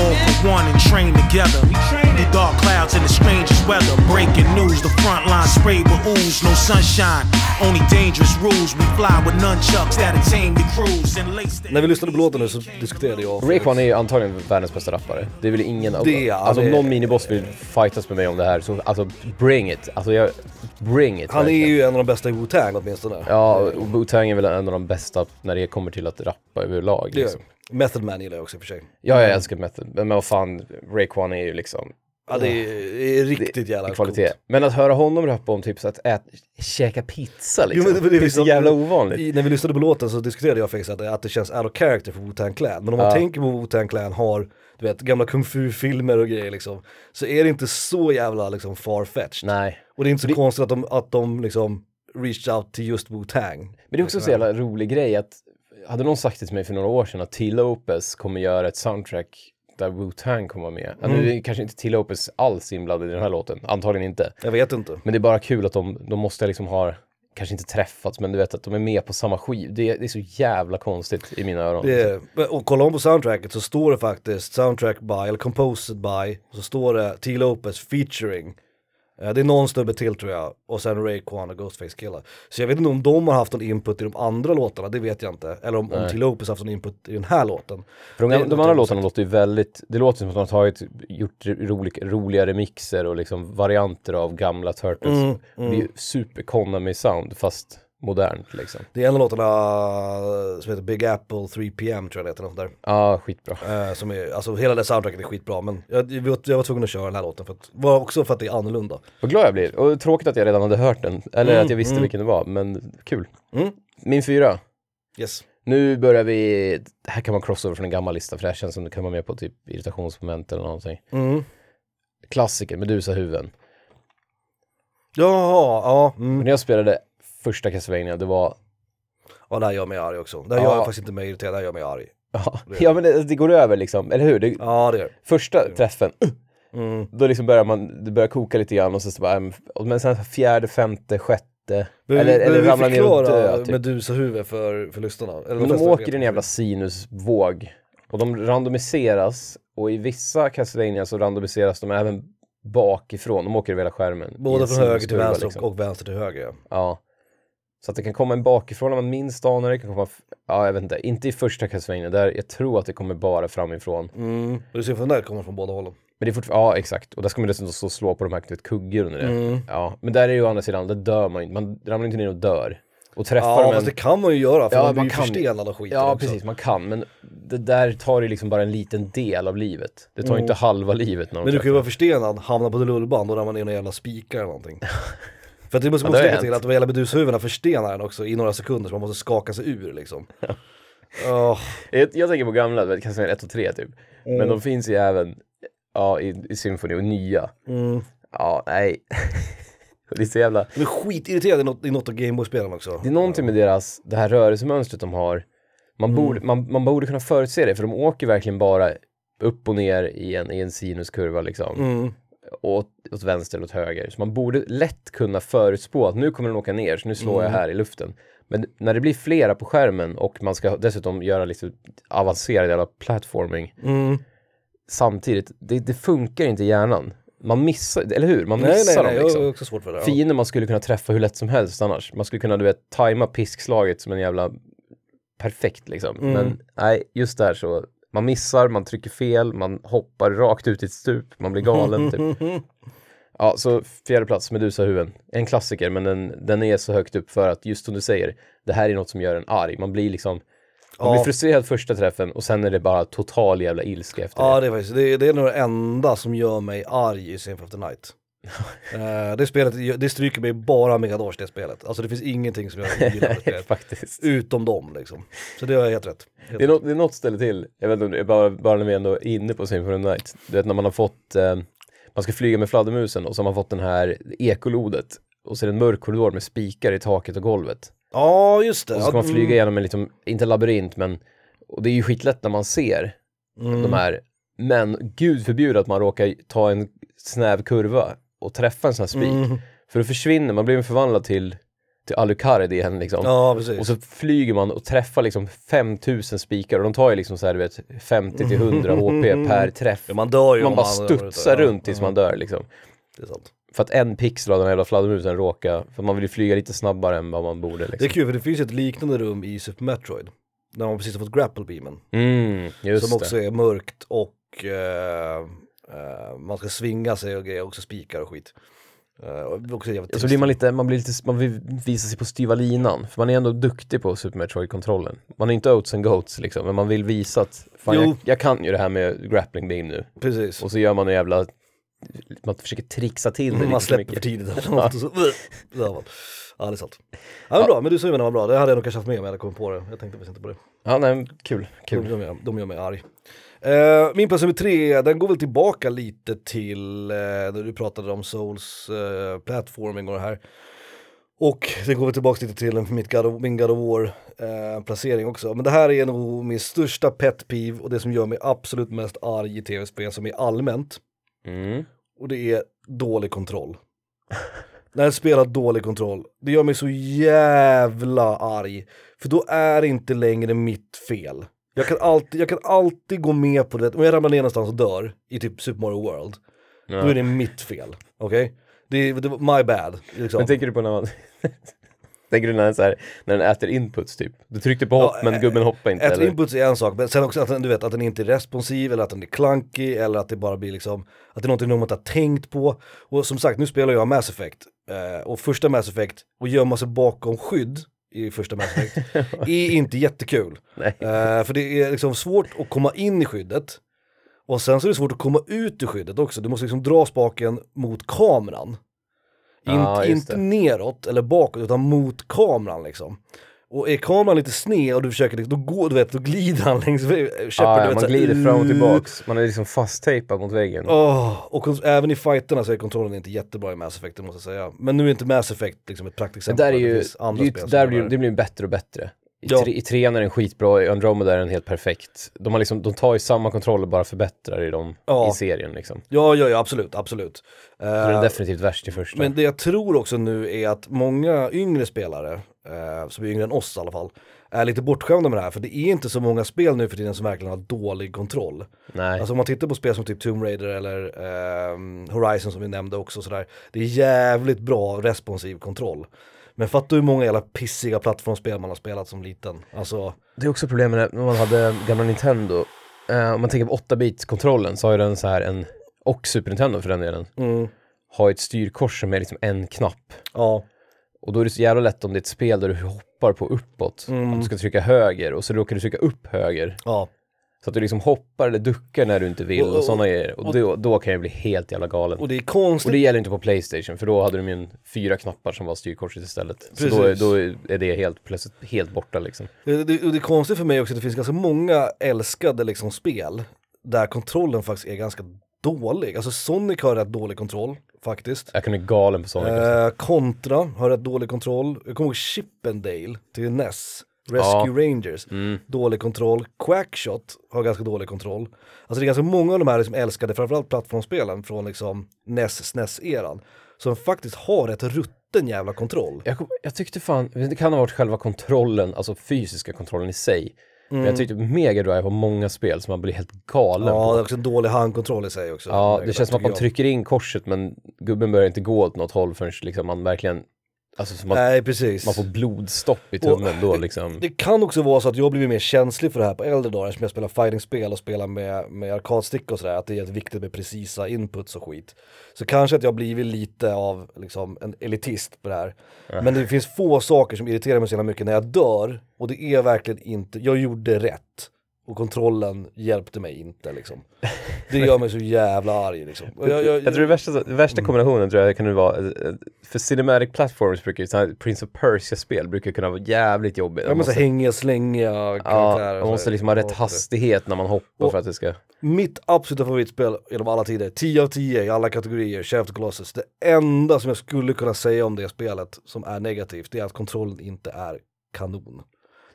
Speaker 3: All for one and train together. The dark clouds and the strangest weather. Breaking news, the front line sprayed with ooze. No sunshine, only dangerous rules. We fly with nunchucks that'll tame the crews and lace the
Speaker 1: När vi lyssnade på låten nu så diskuterade jag
Speaker 2: Raekwon är ju antagligen världens bästa rappare. Det är väl ingen...
Speaker 1: Det är-
Speaker 2: alltså om
Speaker 1: det-
Speaker 2: någon miniboss vill fightas med mig om det här så alltså bring it. Alltså jag... Bring it.
Speaker 1: Han är
Speaker 2: verkligen.
Speaker 1: ju en av de bästa i Wu-Tang åtminstone.
Speaker 2: Ja, Wu-Tang är väl en av de bästa när det kommer till att rappa överlag.
Speaker 1: Det
Speaker 2: Liksom.
Speaker 1: Method Man gillar jag också i och för sig.
Speaker 2: Ja, jag älskar Method. Men vad fan, Raekwon är ju liksom...
Speaker 1: Ja det är, är riktigt jävla
Speaker 2: kvalitet.
Speaker 1: coolt.
Speaker 2: Men att höra honom rappa om typ så att ät, käka pizza liksom.
Speaker 1: Jo, det,
Speaker 2: det,
Speaker 1: det,
Speaker 2: är så jävla ovanligt.
Speaker 1: I, när vi lyssnade på låten så diskuterade jag faktiskt att, att det känns out of character för Wu-Tang Clan. Men om man
Speaker 2: Ja.
Speaker 1: tänker på Wu-Tang Clan har, du vet, gamla kung fu-filmer och grejer liksom. Så är det inte så jävla liksom far-fetched.
Speaker 2: Nej.
Speaker 1: Och det är inte så
Speaker 2: Det-
Speaker 1: konstigt att de, att de liksom reached out till just Wu-Tang.
Speaker 2: Men det är också så jävla rolig grej att hade någon sagt det till mig för några år sedan att T. Lopez kommer göra ett soundtrack där Wu-Tang kommer vara med. Mm. Nu är kanske inte T. Lopez alls inblandad i den här låten, antagligen inte.
Speaker 1: Jag vet inte.
Speaker 2: Men det är bara kul att de, de måste liksom ha kanske inte träffats, men du vet att de är med på samma skiv. Det, det är så jävla konstigt i mina öron.
Speaker 1: Det och kollar man på soundtracket så står det faktiskt soundtrack by, eller composed by, så står det T. Lopez featuring. Eh, Det är någon snubbe till tror jag, och sen Ray Kwan och Ghostface Killa. Så jag vet inte om de har haft någon input i de andra låtarna, det vet jag inte. Eller om, om T. Lopez har haft någon input i den här låten.
Speaker 2: För de, de,
Speaker 1: låter
Speaker 2: andra låtarna låter ju väldigt, det låter som att de har tagit, gjort rolig, roliga remixer och liksom varianter av gamla Turtles.
Speaker 1: Mm,
Speaker 2: Det är ju super Konami sound fast modernt liksom.
Speaker 1: Det är en av låtarna eh, som heter Big Apple 3PM tror jag det heter, något där.
Speaker 2: Ja, skitbra.
Speaker 1: Eh, som är, alltså hela det soundtracket är skitbra men jag, jag, var- tvungen att köra den här låten för att, var också för att det är annorlunda.
Speaker 2: Vad glad jag blir. Och tråkigt att jag redan hade hört den. Eller att jag visste vilken det var, men kul.
Speaker 1: Mm.
Speaker 2: Min fyra.
Speaker 1: Yes.
Speaker 2: Nu börjar vi, här kan man crossover från en gammal lista för det här känns som det kan vara med på typ irritationsmoment eller någonting.
Speaker 1: Mm.
Speaker 2: Klassiker, Medusa huvuden.
Speaker 1: Jaha, ja. Mm.
Speaker 2: När jag spelade första Castlevania, det var
Speaker 1: Ja det här gör mig arg också. Det här
Speaker 2: Ja.
Speaker 1: gör faktiskt inte mig irriterad, det här gör mig arg.
Speaker 2: Ja, ja men det, det går över liksom, eller hur? Det,
Speaker 1: Ja det gör det.
Speaker 2: Första träffen,
Speaker 1: Mm.
Speaker 2: då liksom börjar man, det börjar koka lite grann och så, så bara, och- men sen fjärde, femte, sjätte,
Speaker 1: Men
Speaker 2: eller, eller
Speaker 1: vi
Speaker 2: ramlar ner och dö typ.
Speaker 1: Medusa huvud för, för lyssnarna? Eller
Speaker 2: Men de åker i en jävla sinusvåg. Och de randomiseras, och i vissa Castlevania så randomiseras de även bakifrån, de åker över hela skärmen.
Speaker 1: Både från höger till vänster
Speaker 2: liksom.
Speaker 1: och, och vänster till höger ja.
Speaker 2: Ja. Så att det kan komma en bakifrån när man minst anar det, kan komma, ja jag vet inte, inte i första Castlevania, där jag tror att det kommer bara framifrån.
Speaker 1: Mm. Du ser från där kommer från båda hållen.
Speaker 2: Men det är fortfarande, ja exakt, och där ska man dessutom slå på de här vet, kuggor under det.
Speaker 1: Mm.
Speaker 2: Ja, men där är ju å andra sidan, där dör man inte, man ramlar inte ner och dör. Och träffar
Speaker 1: Ja
Speaker 2: de
Speaker 1: fast det kan man ju göra för
Speaker 2: Ja,
Speaker 1: man blir ju
Speaker 2: kan.
Speaker 1: förstenad och skit
Speaker 2: Ja
Speaker 1: också.
Speaker 2: precis, man kan, men det där tar ju liksom bara en liten del av livet. Det tar ju inte halva livet när
Speaker 1: Mm. Men du kan ju vara förstenad, hamna på lullband och ramla ner i några jävla spikar eller någonting. För att det måste
Speaker 2: Ja,
Speaker 1: lägga till att de jävla medushuvudena förstenar den också i några sekunder så man måste skaka sig ur liksom. Åh,
Speaker 2: Jag, jag tänker på gamla, Castlevania 1 och 3 typ.
Speaker 1: Mm.
Speaker 2: Men de finns ju även, ja, i, i Symphony och nya.
Speaker 1: mm.
Speaker 2: Ja, nej. Det är så jävla...
Speaker 1: De är skitirriterade i något, i något av Gameboy-spelen också.
Speaker 2: Det är någonting med deras, det här rörelsemönstret de har. Man,
Speaker 1: Mm.
Speaker 2: borde, man, man borde kunna förutse det, för de åker verkligen bara upp och ner i en, i en sinuskurva liksom.
Speaker 1: Mm.
Speaker 2: Åt, åt vänster eller åt höger. Så man borde lätt kunna förutspå att nu kommer den åka ner, så nu slår
Speaker 1: Mm.
Speaker 2: jag här i luften. Men när det blir flera på skärmen och man ska dessutom göra lite avancerad jävla platforming
Speaker 1: Mm.
Speaker 2: samtidigt, det, det funkar inte i hjärnan. Man missar, eller hur? Man
Speaker 1: Nej
Speaker 2: missar
Speaker 1: nej nej,
Speaker 2: dem liksom.
Speaker 1: jag har också svårt för det. Ja.
Speaker 2: Fiender man skulle kunna träffa hur lätt som helst annars. Man skulle kunna, du vet, tajma piskslaget som en jävla perfekt liksom.
Speaker 1: Mm.
Speaker 2: Men nej, just där så, man missar, man trycker fel, man hoppar rakt ut i ett stup, man blir galen typ. Ja, så fjärde plats, Medusa huvuden. En klassiker, men den, den är så högt upp för att just som du säger, det här är något som gör en arg. Man blir liksom, man
Speaker 1: Ja.
Speaker 2: blir frustrerad första träffen och sen är det bara total jävla ilska efter
Speaker 1: Ja
Speaker 2: det.
Speaker 1: det är det är nog det enda som gör mig arg i Symphony of the Night. Eh, det spelet, det stryker mig bara Megadors det spelet. Alltså det finns ingenting som jag gillar med spelet.
Speaker 2: Faktiskt.
Speaker 1: Utom dem liksom. Så det har helt rätt. Helt
Speaker 2: Det är, något, det är något ställe till, jag vet inte bara, bara när vi ändå är inne på Symphony of Night. Du vet när man har fått, eh, man ska flyga med fladdermusen och så har man fått den här ekolodet och så är det en mörk korridor med spikar i taket och golvet.
Speaker 1: Ja just det.
Speaker 2: Och så ska man flyga igenom en liksom, inte labyrint men, och det är ju skitlätt när man ser
Speaker 1: mm.
Speaker 2: de här, men gud förbjude att man råkar ta en snäv kurva och träffa en sån här spik.
Speaker 1: Mm.
Speaker 2: För då försvinner, man blir förvandlad till, till Alucard igen liksom.
Speaker 1: Ja.
Speaker 2: Och så flyger man och träffar liksom 5000 spikar och de tar ju liksom så här, du vet 50 till 100 HP per träff.
Speaker 1: Ja, man dör ju
Speaker 2: Man bara
Speaker 1: man-
Speaker 2: studsar
Speaker 1: ja,
Speaker 2: runt tills man dör liksom.
Speaker 1: Det.
Speaker 2: För att en pixel av den här jävla fladdermusen råkar, för man vill ju flyga lite snabbare än vad man borde
Speaker 1: Det är
Speaker 2: liksom.
Speaker 1: kul för det finns ett liknande rum i Super Metroid. När man precis har fått grapple beamen.
Speaker 2: Mm, just
Speaker 1: Som också
Speaker 2: det.
Speaker 1: är mörkt och eh, eh, man ska svinga sig och grejer, också spikar och skit. Eh, och också
Speaker 2: Och så blir man lite, man blir lite, man vill visa sig på styva linan. För man är ändå duktig på Super Metroid-kontrollen. Man är inte oats and goats liksom, men man vill visa att fan, jag, jag kan ju det här med grappling beam nu.
Speaker 1: Precis.
Speaker 2: Och så gör man en jävla, man försöker trixa till det lite
Speaker 1: man släpper för tidigt och så, så man. Ja det är sant. Ja men bra, men du sa ju var bra, det hade jag nog kanske haft med om jag hade kommit på det. Jag tänkte faktiskt inte på det.
Speaker 2: Ja, nej, kul,
Speaker 1: De,
Speaker 2: kul.
Speaker 1: de, gör, de gör mig arg. Eh, min plats nummer tre, den går väl tillbaka lite till eh, när du pratade om Souls eh, platforming och det här. Och det går väl tillbaka lite till mitt God of, min God of War eh, placering också. Men det här är nog min största pet peeve och det som gör mig absolut mest arg i tv-spel som är allmänt.
Speaker 2: Mm.
Speaker 1: Och det är dålig kontroll. när ett spel har dålig kontroll. Det gör mig så jävla arg. För då är det inte längre mitt fel. Jag kan alltid, jag kan alltid gå med på det, om jag ramlar ner någonstans och dör i typ Super Mario World, då är det mitt fel. Okej? Det, är- det var my bad. Liksom.
Speaker 2: Men tänker du på när man... tänker du när den, så här, när den äter inputs typ? Du tryckte på hopp
Speaker 1: Ja,
Speaker 2: men gubben hoppar inte
Speaker 1: Ett
Speaker 2: eller?
Speaker 1: input är en sak, men sen också att den, du vet, att den inte är responsiv eller att den är clunky eller att det bara blir liksom, att det är någonting de inte har tänkt på. Och som sagt, nu spelar jag Mass Effect. Eh, och första Mass Effect, och gömma sig bakom skydd i första Mass Effect, är inte jättekul.
Speaker 2: Nej.
Speaker 1: Eh, för det är liksom svårt att komma in i skyddet. Och sen så är det svårt att komma ut ur skyddet också. Du måste liksom dra spaken mot kameran. Inte-
Speaker 2: just
Speaker 1: inte neråt eller bakåt utan mot kameran liksom. Och är kameran lite sned och du försöker, liksom- då går du vet, då glider han längs väggen. Shepard, du
Speaker 2: ja,
Speaker 1: vet,
Speaker 2: man
Speaker 1: här,
Speaker 2: glider fram och tillbaks. Man är liksom fasttejpad mot väggen.
Speaker 1: Åh, och även i fighterna så är kontrollen inte jättebra i Mass Effect, det måste jag säga. Men nu är inte Mass Effect liksom ett praktexempel.
Speaker 2: där är ju, det, ju- där
Speaker 1: är
Speaker 2: blir, det blir bättre och bättre. I,
Speaker 1: Ja.
Speaker 2: tre, I trean är den skitbra, i Andromeda är den helt perfekt. De, har liksom, de tar ju samma kontroller bara förbättrar i dem
Speaker 1: Ja.
Speaker 2: i serien liksom.
Speaker 1: Ja, ja, ja, absolut, absolut.
Speaker 2: Så den är
Speaker 1: Eh,
Speaker 2: definitivt värst i första.
Speaker 1: Men det jag tror också nu är att många yngre spelare, eh, som är yngre än oss i alla fall, är lite bortskämda med det här. För det är inte så många spel nu för tiden som verkligen har dålig kontroll.
Speaker 2: Nej.
Speaker 1: Alltså om man tittar på spel som typ Tomb Raider eller ehm, Horizon som vi nämnde också sådär. Det är jävligt bra responsiv kontroll. Men fattar du hur många jävla pissiga plattformsspel man har spelat som liten? Alltså,
Speaker 2: Det är också problemet när man hade gamla Nintendo. Eh, om man tänker på 8-bit-kontrollen så har ju den så här en, och Super Nintendo för den delen,
Speaker 1: mm,
Speaker 2: har ett styrkors som är liksom en knapp.
Speaker 1: ja,
Speaker 2: Och då är det så jävla lätt om det är ett spel där du hoppar på uppåt,
Speaker 1: Mm.
Speaker 2: att du ska trycka höger och så råkar du trycka upp höger.
Speaker 1: ja.
Speaker 2: Så att du liksom hoppar eller duckar när du inte vill
Speaker 1: Och-
Speaker 2: och,
Speaker 1: och-
Speaker 2: sådana grejer. Och,
Speaker 1: och-
Speaker 2: då, då kan jag bli helt jävla galen.
Speaker 1: Och det är konstigt.
Speaker 2: Och det gäller inte på Playstation, för då hade de ju en fyra knappar som var styrkorset istället. Så då, är-
Speaker 1: Precis.
Speaker 2: då är det helt plötsligt helt borta liksom.
Speaker 1: Det, det, och det är konstigt för mig också att det finns ganska många älskade liksom spel där kontrollen faktiskt är ganska dålig. Alltså Sonic har rätt dålig kontroll faktiskt.
Speaker 2: Jag kan bli galen på sådana.
Speaker 1: Eh, Contra har rätt dålig kontroll. Jag kommer ihåg Chippendale till NES. Rescue Rangers,
Speaker 2: Mm.
Speaker 1: dålig kontroll. Quackshot har ganska dålig kontroll. Alltså det är ganska många av de här liksom älskade, framförallt plattformsspelen från liksom NES, SNES-eran. Som faktiskt har ett rutten jävla kontroll.
Speaker 2: Jag, jag tyckte fan, det kan ha varit själva kontrollen, alltså fysiska kontrollen i sig. Men jag tyckte Mega Drive har många spel som man blir helt galen
Speaker 1: Mm. Ja, det
Speaker 2: på.
Speaker 1: är också en dålig handkontroll i sig också.
Speaker 2: Ja, det känns som att man
Speaker 1: jag.
Speaker 2: trycker in korset men gubben börjar inte gå åt något håll förrän liksom man verkligen, alltså som att
Speaker 1: Nej, precis.
Speaker 2: man får blodstopp i tummen då liksom.
Speaker 1: Det kan också vara så att jag blivit mer känslig för det här på äldre dagar eftersom jag spelar fighting-spel och spelar med, med arkadstick och sådär, att det är jätteviktigt med precisa inputs och skit. Så kanske att jag blivit lite av liksom, en elitist på det här. Men det finns få saker som irriterar mig så jävla mycket när jag dör och det är verkligen inte, jag gjorde rätt. Och kontrollen hjälpte mig inte liksom. Det gör mig så jävla arg liksom. Och jag, jag,
Speaker 2: Jag tror det värsta, värsta kombinationen tror jag kan vara, eh, för Cinematic Platforms brukar ju, Prince of Persia-spel brukar kunna vara jävligt jobbigt.
Speaker 1: jag måste hänga, slänga karaktärer.
Speaker 2: Ja, man måste liksom ha rätt
Speaker 1: Jag
Speaker 2: hastighet när man hoppar
Speaker 1: Och-
Speaker 2: för att det ska...
Speaker 1: Mitt absoluta favoritspel genom alla tider, 10 av 10 i alla kategorier, the Colossus. Det enda som jag skulle kunna säga om det spelet som är negativt, det är att kontrollen inte är kanon.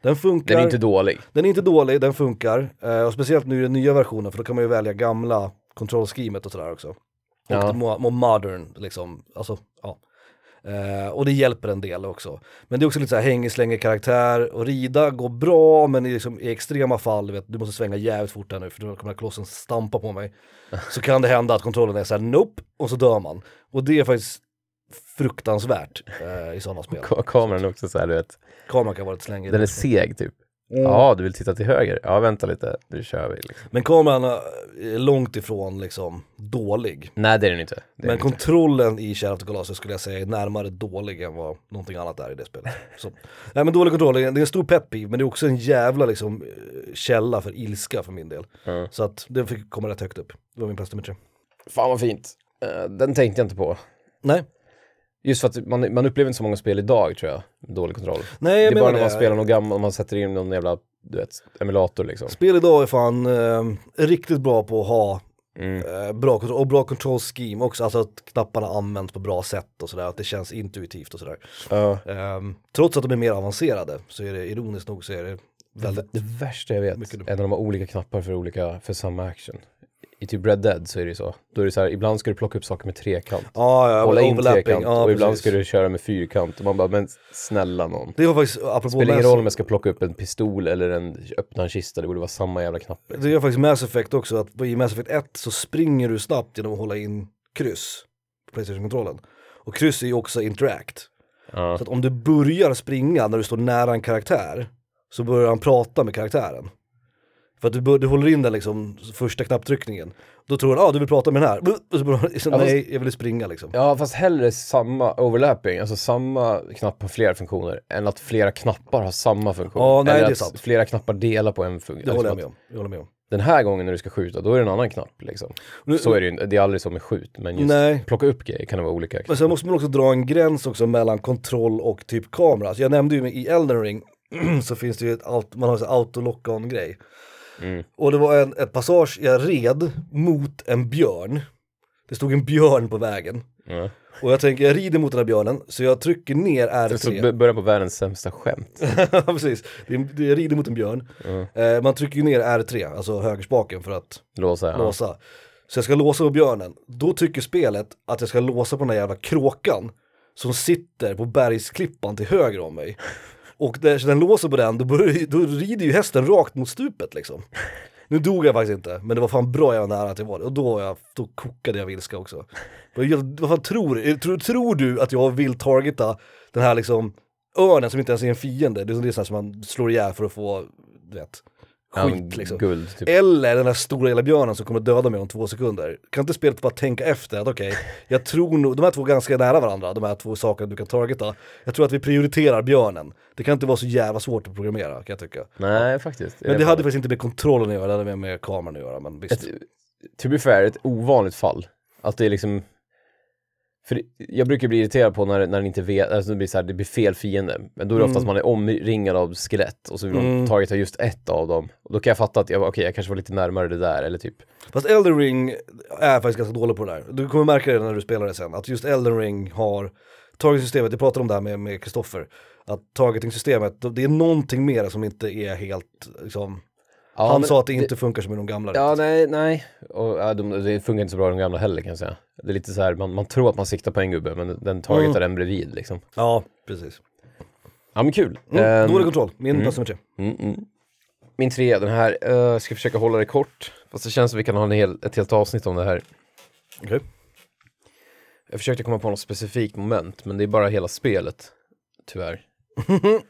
Speaker 1: Den funkar,
Speaker 2: Den är inte dålig.
Speaker 1: den är inte dålig, den funkar. Eh, och speciellt nu i den nya versionen, för då kan man ju välja gamla kontrollschemet och sådär också. Och
Speaker 2: Ja.
Speaker 1: mo- modern, liksom, alltså, ja. Eh, och det hjälper en del också. Men det är också lite så här häng slänger karaktär och rida går bra men i, liksom, i extrema fall, vet, du måste svänga jävligt fort här nu för då kommer den här klossen stampa på mig. Så kan det hända att kontrollen är så här nope och så dör man. Och det är faktiskt fruktansvärt eh, i sådana spel.
Speaker 2: Ka- Kameran är också så här, du vet,
Speaker 1: Kameran kan vara lite slängig.
Speaker 2: den är seg typ. Ja, du vill titta till höger? Ja, vänta lite, nu kör vi liksom.
Speaker 1: Men kameran är långt ifrån liksom dålig.
Speaker 2: Nej, det är den inte. Det är
Speaker 1: Men
Speaker 2: den inte.
Speaker 1: kontrollen i Shadow of the Colossus skulle jag säga är närmare dålig än vad någonting annat är i det spelet. Så, nej men dålig kontroll, det är en stor pet peeve, men det är också en jävla liksom eh, källa för ilska för min del.
Speaker 2: Ja.
Speaker 1: Så att den fick komma rätt högt upp. Det var min plats nummer tre.
Speaker 2: Fan vad fint. Eh, den tänkte jag inte på.
Speaker 1: Nej,
Speaker 2: Just för att man, man upplever inte så många spel idag tror jag, med dålig kontroll.
Speaker 1: nej
Speaker 2: det
Speaker 1: jag
Speaker 2: är bara när man
Speaker 1: det.
Speaker 2: spelar någon gammal, man sätter in någon jävla, du vet, emulator liksom.
Speaker 1: Spel idag är fan eh, riktigt bra på att ha
Speaker 2: Mm.
Speaker 1: eh, bra kontroll, och bra control scheme också, alltså att knapparna används på bra sätt och sådär, att det känns intuitivt och sådär.
Speaker 2: Ja.
Speaker 1: Ehm, trots att de är mer avancerade så är det ironiskt nog så är det väldigt
Speaker 2: Det värsta jag vet är när de har olika knappar för olika, för samma action. I typ Red Dead så är det ju så. Då är det så här, ibland ska du plocka upp saker med trekant.
Speaker 1: Ja, ja,
Speaker 2: Hålla in trekant
Speaker 1: Ja,
Speaker 2: och ibland
Speaker 1: precis.
Speaker 2: ska du köra med fyrkant. Och man bara, men snälla någon.
Speaker 1: Det var faktiskt, apropå
Speaker 2: Spelar ingen roll om jag ska plocka upp en pistol eller en, öppna en kista, det borde vara samma jävla knapp.
Speaker 1: Det gör faktiskt Mass Effect också, att i Mass Effect 1 så springer du snabbt genom att hålla in kryss på Playstation-kontrollen. Och kryss är ju också interact.
Speaker 2: Ja.
Speaker 1: Så att om du börjar springa när du står nära en karaktär, så börjar han prata med karaktären. För att du, du håller in den liksom, första knapptryckningen. Då tror han, ah du vill prata med den här. Och så börjar han, så, nej, jag vill springa liksom.
Speaker 2: ja, fast hellre samma overlapping, alltså samma knapp har flera funktioner, än att flera knappar har samma funktion.
Speaker 1: Ja, nej,
Speaker 2: eller
Speaker 1: det är
Speaker 2: att
Speaker 1: sant.
Speaker 2: flera knappar delar på en funktion.
Speaker 1: Det håller jag med om. Jag håller med om.
Speaker 2: Den här gången när du ska skjuta, då är det en annan knapp liksom.
Speaker 1: Nu-
Speaker 2: Så är det ju, det är aldrig så med skjut, men just
Speaker 1: Nej.
Speaker 2: plocka upp grejer kan det vara olika.
Speaker 1: Men sen måste man också dra en gräns också mellan kontroll och typ kamera. Så jag nämnde ju i Elden Ring så finns det ju ett man har en auto-lock-on grej.
Speaker 2: Mm.
Speaker 1: Och det var en, ett passage jag red mot en björn. Det stod en björn på vägen.
Speaker 2: Ja.
Speaker 1: Och jag tänker, jag rider mot den här björnen, så jag trycker ner
Speaker 2: Så
Speaker 1: R3.
Speaker 2: b- börja på världens sämsta skämt.
Speaker 1: Ja precis, jag rider mot en björn. Eh, man trycker ju ner R3, alltså högerspaken för att
Speaker 2: Låsa, ja.
Speaker 1: låsa. Så jag ska låsa på björnen. Då tycker spelet att jag ska låsa på den här jävla kråkan som sitter på bergsklippan till höger om mig. Och när så den låser på den, då, börjar, då rider ju hästen rakt mot stupet liksom. Nu dog jag faktiskt inte, men det var fan bra jag var nära att jag var det. Och då, jag, då kokade jag vilska också. Vad, jag- vad fan tror du? Tror, tror du att jag vill targeta den här liksom örnen som inte ens är en fiende? Det är, sånt som man slår ihjäl för att få, du vet, skit liksom.
Speaker 2: Guld, typ.
Speaker 1: Eller den där stora jävla björnen som kommer döda mig om två sekunder. Kan inte spelet bara tänka efter att okej, jag tror nog, de här två är ganska nära varandra, de här två sakerna du kan targeta. Jag tror att vi prioriterar björnen. Det kan inte vara så jävla svårt att programmera kan jag tycka.
Speaker 2: Nej, faktiskt.
Speaker 1: Men det hade faktiskt inte med kontrollen att göra, det hade mer med kameran att göra. Men visst.
Speaker 2: ett, to be fair, ett ovanligt fall. Att det är liksom för jag brukar bli irriterad på när, när den inte vet, alltså det blir så här, det blir fel fiende. Men då är det oftast man är omringad av skelett och så vill man targeta just ett av dem. Och då kan jag fatta att jag, okej, jag kanske var lite närmare det där eller typ.
Speaker 1: Fast Elden Ring är faktiskt ganska dålig på det där. Du kommer märka det när du spelar det sen, att just Elden Ring har targeting-systemet, jag pratade om det här med med Kristoffer, att targeting-systemet, det är någonting mer som inte är helt, liksom,
Speaker 2: Ja,
Speaker 1: han
Speaker 2: men
Speaker 1: sa att det inte funkar som i de gamla.
Speaker 2: Ja,
Speaker 1: riktigt.
Speaker 2: nej, nej. Och, ja, de, det funkar inte så bra i de gamla heller kan jag säga. Det är lite så här, man, man tror att man siktar på en gubbe men den targetar den bredvid liksom.
Speaker 1: ja precis.
Speaker 2: Ja men kul.
Speaker 1: Mm,
Speaker 2: Ehm,
Speaker 1: dålig kontroll, min plats nummer tre.
Speaker 2: Mm, mm. Min tre, den här, uh, ska försöka hålla det kort. Fast det känns som vi kan ha en hel, ett helt avsnitt om det här.
Speaker 1: Okej.
Speaker 2: Jag försökte komma på något specifikt moment, men det är bara hela spelet. Tyvärr.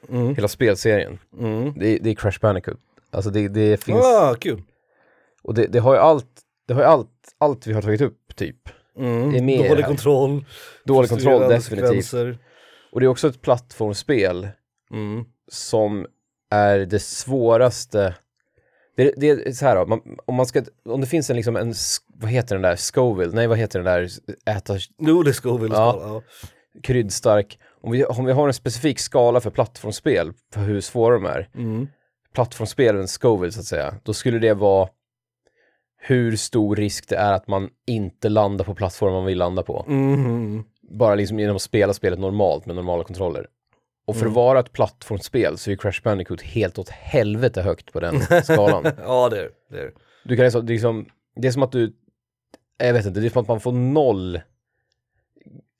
Speaker 2: Hela spelserien.
Speaker 1: Mm.
Speaker 2: Det, är- det är Crash Bandicoot. Alltså det, det finns,
Speaker 1: Ah, kul.
Speaker 2: och det, det har ju allt, det har ju allt, allt vi har tagit upp typ.
Speaker 1: Mm.
Speaker 2: Är
Speaker 1: Dålig kontroll.
Speaker 2: Dålig kontroll definitivt.
Speaker 1: sekvenser.
Speaker 2: Och det är också ett plattformsspel
Speaker 1: Mm.
Speaker 2: som är det svåraste det, det är så här då, man, om man ska, om det finns en liksom en, vad heter den där, Scoville, nej vad heter den där, äta
Speaker 1: Jo, det vi väl
Speaker 2: Ja.
Speaker 1: spela. Ja.
Speaker 2: kryddstark, om vi, om vi har en specifik skala för plattformsspel, för hur svåra de är,
Speaker 1: Mm.
Speaker 2: Plattformsspelen Scoville så att säga, då skulle det vara hur stor risk det är att man inte landar på plattformen man vill landa på.
Speaker 1: Mhm.
Speaker 2: Bara liksom genom att spela spelet normalt med normala kontroller. Och för
Speaker 1: Mm.
Speaker 2: att vara ett plattformsspel så är Crash Bandicoot helt åt helvete högt på den skalan.
Speaker 1: Ja, det är det. Är.
Speaker 2: Du kan liksom, det är liksom, det är som att du, jag vet inte, det är som att man får noll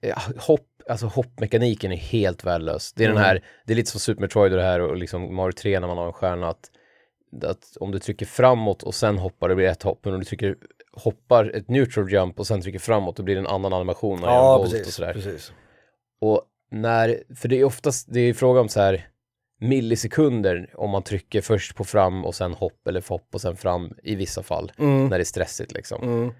Speaker 2: ja, hopp, alltså hoppmekaniken är helt värdelös. Det är
Speaker 1: Mm.
Speaker 2: den här, det är lite som Super Metroid och det här och liksom Mario 3 när man har en stjärna att, att om du trycker framåt och sen hoppar det blir ett hopp, men om du trycker hoppar ett neutral jump och sen trycker framåt då blir det en annan animation när
Speaker 1: Ja,
Speaker 2: volt och
Speaker 1: precis.
Speaker 2: sådär.
Speaker 1: precis.
Speaker 2: Och när, för det är oftast, det är fråga om så här millisekunder om man trycker först på fram och sen hopp eller hopp och sen fram i vissa fall
Speaker 1: Mm.
Speaker 2: när det är stressigt liksom.
Speaker 1: Mm.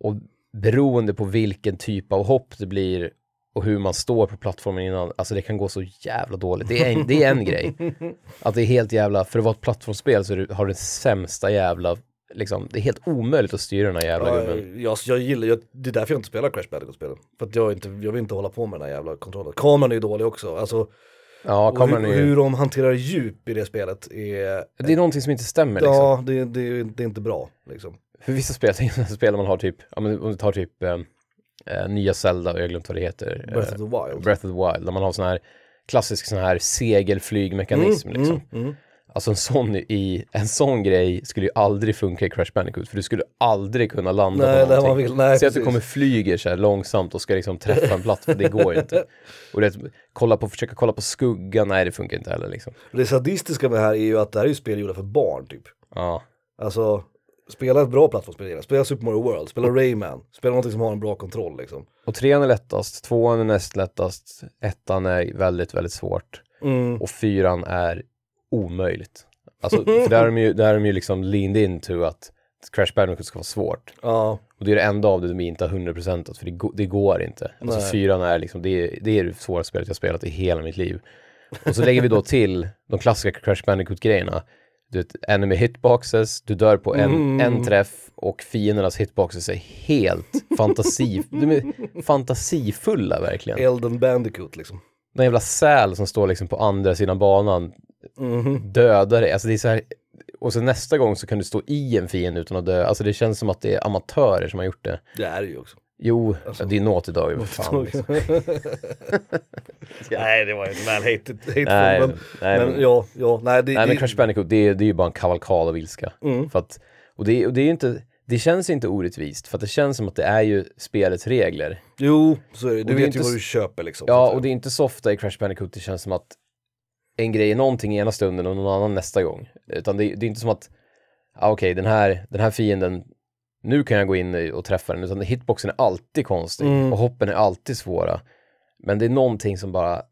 Speaker 2: Och beroende på vilken typ av hopp det blir och hur man står på plattformen innan, alltså det kan gå så jävla dåligt. Det är en, det är en grej. Att det är helt jävla, för att vara ett plattformsspel så det, har det sämsta jävla, liksom, det är helt omöjligt att styra den här jävla
Speaker 1: Ja,
Speaker 2: gubben.
Speaker 1: jag, jag gillar, jag, det är därför jag inte spelar Crash Bandicoot-spelen. För att jag, inte, jag vill inte hålla på med den här jävla kontrollen. Kameran är ju dålig också. Alltså,
Speaker 2: Ja,
Speaker 1: och
Speaker 2: kameran
Speaker 1: hur,
Speaker 2: är
Speaker 1: hur de hanterar djup i det spelet är...
Speaker 2: det är någonting som inte stämmer liksom.
Speaker 1: Ja, det, det, det är inte bra liksom.
Speaker 2: För vissa spel, spel man har typ, om du tar typ eh, eh, nya Zelda, jag har glömt vad det heter. eh,
Speaker 1: Breath of the Wild.
Speaker 2: Breath of the Wild, där man har sån här klassisk sån här segelflygmekanism liksom.
Speaker 1: Mm, mm.
Speaker 2: Alltså en sån, i, en sån grej skulle ju aldrig funka i Crash Bandicoot för du skulle aldrig kunna landa
Speaker 1: Nej,
Speaker 2: på någonting.
Speaker 1: vill- nej,
Speaker 2: Se att du kommer flyger så här långsamt och ska liksom träffa en platt, för det går ju inte. Och det, kolla på, försöka kolla på skuggan, nej det funkar inte heller liksom.
Speaker 1: Det sadistiska med det här är ju att det här är ju spel gjorda för barn typ.
Speaker 2: Ja,
Speaker 1: Alltså, spela ett bra plattformsspel, spela Super Mario World, spela Rayman, spela någonting som har en bra kontroll liksom.
Speaker 2: och trean är lättast, tvåan är näst lättast, ettan är väldigt, väldigt svårt
Speaker 1: Mm.
Speaker 2: och fyran är omöjligt. Alltså, för där är de ju, där är de ju liksom leaned into att Crash Bandicoot ska vara svårt.
Speaker 1: Ja,
Speaker 2: Och det är det enda av det de inte har 100% för det, go- det går inte. Alltså
Speaker 1: Nej.
Speaker 2: fyran är liksom, det är, det är det svåraste spelet jag spelat i hela mitt liv. Och så lägger vi då till de klassiska Crash Bandicoot-grejerna. Du vet, enemy hitboxes, du dör på en,
Speaker 1: Mm.
Speaker 2: en träff och fiendernas hitboxes är helt fantasi, de är fantasifulla verkligen.
Speaker 1: Elden Bandicoot liksom.
Speaker 2: Den jävla säl som står liksom på andra sidan banan
Speaker 1: Mhm.
Speaker 2: dödar dig. Alltså det är så här, och så nästa gång så kan du stå i en fiende utan att dö. Alltså det känns som att det är amatörer som har gjort det.
Speaker 1: Det är det ju också.
Speaker 2: Jo, ja, det är Naughty Dog, vad fan. Liksom.
Speaker 1: nej, det var ju väl hated, hateful,
Speaker 2: Nej,
Speaker 1: men,
Speaker 2: nej,
Speaker 1: men,
Speaker 2: men-
Speaker 1: ja, ja, nej det,
Speaker 2: Nej men
Speaker 1: det,
Speaker 2: Crash Bandicoot, det är, det är ju bara en kavalkad av ilska.
Speaker 1: Mm.
Speaker 2: För att, och det, och det är inte, det känns inte orättvist för det känns som att det är ju spelets regler.
Speaker 1: Jo, så är det. Du vet
Speaker 2: inte
Speaker 1: ju vad du köper liksom.
Speaker 2: Ja, och det är inte så ofta i Crash Bandicoot det känns som att en grej är någonting ena stunden och någon annan nästa gång. Utan det, det är inte som att, ah, okej den, här, den här fienden, nu kan jag gå in och träffa den. Utan hitboxen är alltid konstig
Speaker 1: Mm.
Speaker 2: och hoppen är alltid svåra. Men det är någonting som bara,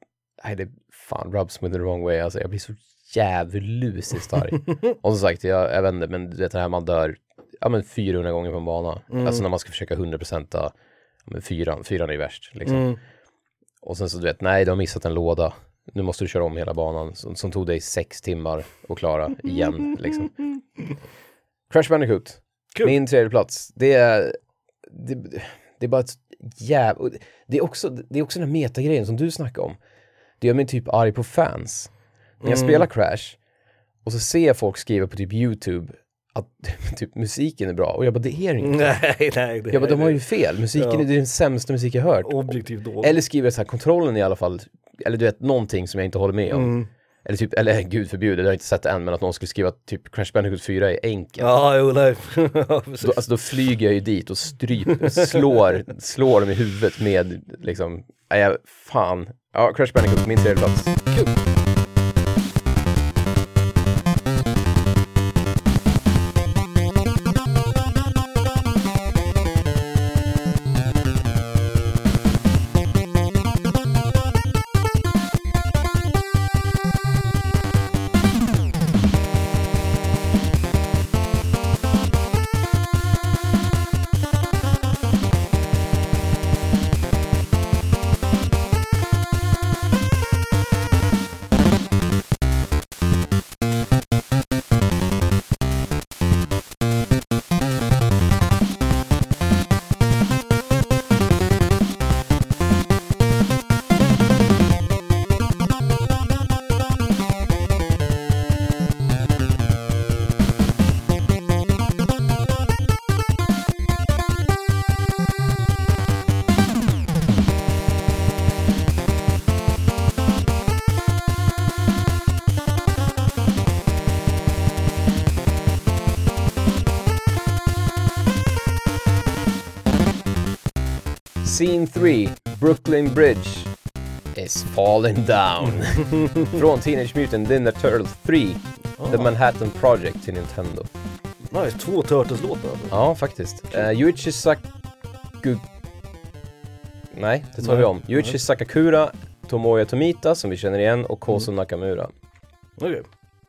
Speaker 2: nej det fan rubs me the wrong way. Alltså jag blir så djävulusiskt arg. och som sagt, jag, jag vet inte, men du vet det här man dör ja, men 400 gånger på en bana.
Speaker 1: Mm.
Speaker 2: Alltså när man ska försöka 100% ja, men fyran, fyran är ju värst. Liksom.
Speaker 1: Mm.
Speaker 2: Och sen så du vet, nej du har missat en låda. Nu måste du köra om hela banan som, som tog dig sex timmar att klara igen. Liksom. Crash Bandicoot,
Speaker 1: Kul.
Speaker 2: min tredje plats. Det är, det, det är bara ett jävla... Det är också, det är också den här metagrejen som du snackar om. Det gör mig typ arg på fans. När jag
Speaker 1: Mm.
Speaker 2: spelar Crash och så ser jag folk skriva på typ YouTube att typ musiken är bra och jag bara det är det inte.
Speaker 1: Nej, nej. Det
Speaker 2: Jag bara de har ju fel, musiken
Speaker 1: Ja.
Speaker 2: är den sämsta musik jag hört.
Speaker 1: objektivt dåligt.
Speaker 2: Eller skriver så här, kontrollen i alla fall, eller du vet någonting som jag inte håller med om.
Speaker 1: Mm.
Speaker 2: Eller typ, eller gud förbjude, det har jag inte sett det än, men att någon skulle skriva typ Crash Bandicoot 4 är enkelt.
Speaker 1: Ja, jo, nej. Ja.
Speaker 2: Då, alltså då flyger jag ju dit och stryper, slår, slår dem i huvudet med liksom, nej fan. Ja, Crash Bandicoot, min tredje plats.
Speaker 1: Kul.
Speaker 2: Scene 3, Brooklyn Bridge is falling down. Från Teenage Mutant Ninja Turtles 3, The Manhattan Project till Nintendo.
Speaker 1: Nice, två Turtles-låtar. alltså.
Speaker 2: Ja, faktiskt. Uh, Yuichi Saku... Nej, det tar
Speaker 1: Nej.
Speaker 2: vi om. Yuichi Sakakura, Tomoya Tomita, som vi känner igen, och Koso Nakamura.
Speaker 1: Okej.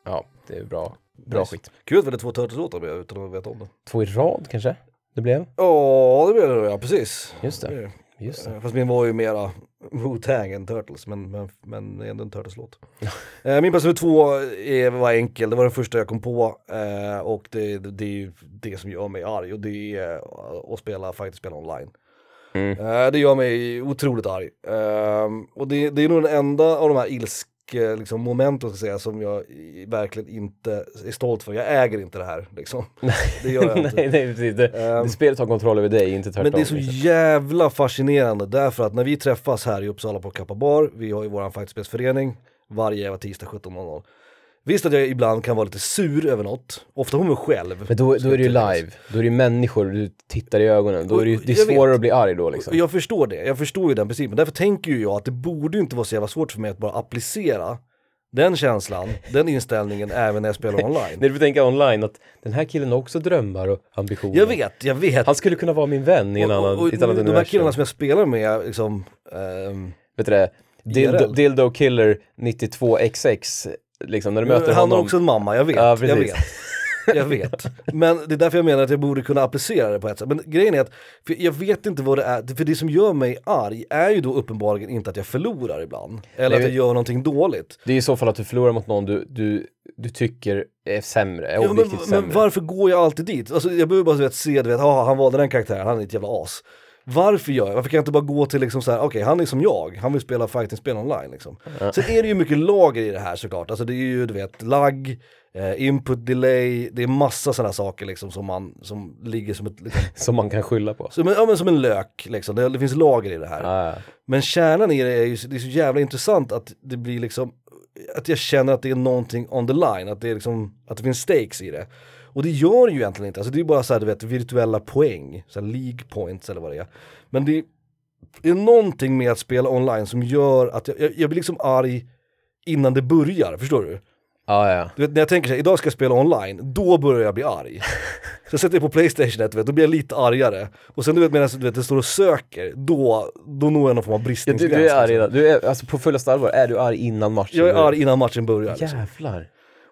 Speaker 2: Ja, det är bra. Bra
Speaker 1: Nice.
Speaker 2: skit.
Speaker 1: Kul att det är två Turtles-låtar utan att veta om det.
Speaker 2: Två i rad kanske? Det blev?
Speaker 1: Ja, det blir det ja, precis.
Speaker 2: Just det.
Speaker 1: Det det.
Speaker 2: Just det.
Speaker 1: Eh, Fast min var ju mera Wu-Tang än Turtles, men, men, men ändå en Turtles-låt. Eh, min plats nummer två är, var enkel, det var den första jag kom på eh, och det, det är ju det som gör mig arg och det är eh, att spela fighterspel online.
Speaker 2: Mm.
Speaker 1: Eh, det gör mig otroligt arg. Eh, och det, det är nog den enda av de här ilsk liksom, momenten ska säga, som jag verkligen inte är stolt för. Jag äger inte det här liksom. Det gör jag inte.
Speaker 2: nej, nej, precis. Det, det spelet har kontroll över dig, inte tvärtom.
Speaker 1: Men det är så
Speaker 2: liksom.
Speaker 1: jävla fascinerande därför att när vi träffas här i Uppsala på Kappa Bar, vi har ju våran fighterspelsförening varje jävla tisdag 17.00. Visst att jag ibland kan vara lite sur över något, ofta på mig själv.
Speaker 2: Men då, då är det ju live, då är det ju människor du tittar i ögonen, då är det, ju- det är
Speaker 1: Jag vet.
Speaker 2: svårare att bli arg då liksom.
Speaker 1: Jag förstår det, jag förstår ju den principen. Därför tänker ju jag att det borde inte vara så jävla svårt för mig att bara applicera den känslan, den inställningen även när jag spelar online.
Speaker 2: När du får tänka online att den här killen har också drömmar och ambitioner.
Speaker 1: Jag vet, jag vet.
Speaker 2: Han skulle kunna vara min vän i en annan,
Speaker 1: och, och,
Speaker 2: ett annat
Speaker 1: de här
Speaker 2: universum.
Speaker 1: killarna som jag spelar med, liksom, ehm,
Speaker 2: Vet du det? Dildo,
Speaker 1: IRL.
Speaker 2: Dildo Killer 92XX, liksom när du möter
Speaker 1: han har också en mamma, jag vet,
Speaker 2: Ja,
Speaker 1: jag vet. Jag vet. Men det är därför jag menar att jag borde kunna applicera det på ett sätt. Men grejen är att, jag vet inte vad det är, för det som gör mig arg är ju då uppenbarligen inte att jag förlorar ibland. Eller
Speaker 2: Nej,
Speaker 1: att jag gör någonting dåligt.
Speaker 2: Det är i så fall att du förlorar mot någon du, du, du tycker är sämre, är
Speaker 1: Ja, men,
Speaker 2: objektivt
Speaker 1: men
Speaker 2: sämre.
Speaker 1: varför går jag alltid dit? Alltså, jag behöver bara vet, se, du vet, ah, han valde den karaktären, han är ett jävla as. Varför gör jag? Varför kan jag inte bara gå till liksom så här, okej han är som jag, han vill spela fighting-spel online liksom. Sen är det ju mycket lager i det här såklart, alltså det är ju du vet lagg, eh, input delay, det är massa sådana saker liksom som man, som ligger som ett, liksom,
Speaker 2: Som man kan skylla på.
Speaker 1: som, ja, men som en lök liksom, det, det finns lager i det här.
Speaker 2: Ah,
Speaker 1: Men kärnan i det är ju det är så jävla intressant att det blir liksom, att jag känner att det är någonting on the line, att det, är liksom, att det finns stakes i det. Och det gör det ju egentligen inte, alltså det är bara så här, du vet, virtuella poäng, så här League points eller vad det är. Men det är någonting med att spela online som gör att jag, jag, jag blir liksom arg innan det börjar, förstår du?
Speaker 2: ah, ja.
Speaker 1: Du vet, när jag tänker så här, idag ska jag spela online, då börjar jag bli arg. Så jag sätter jag på Playstation 1, du vet, då blir jag lite argare. Och sen du vet medan du vet, det står och söker, då, då når jag någon form av
Speaker 2: Ja,
Speaker 1: bristningsgräns.
Speaker 2: du, du är arg
Speaker 1: liksom.
Speaker 2: du är, alltså på fullaste allvar, är du arg innan matchen?
Speaker 1: Jag är arg innan matchen börjar. Liksom.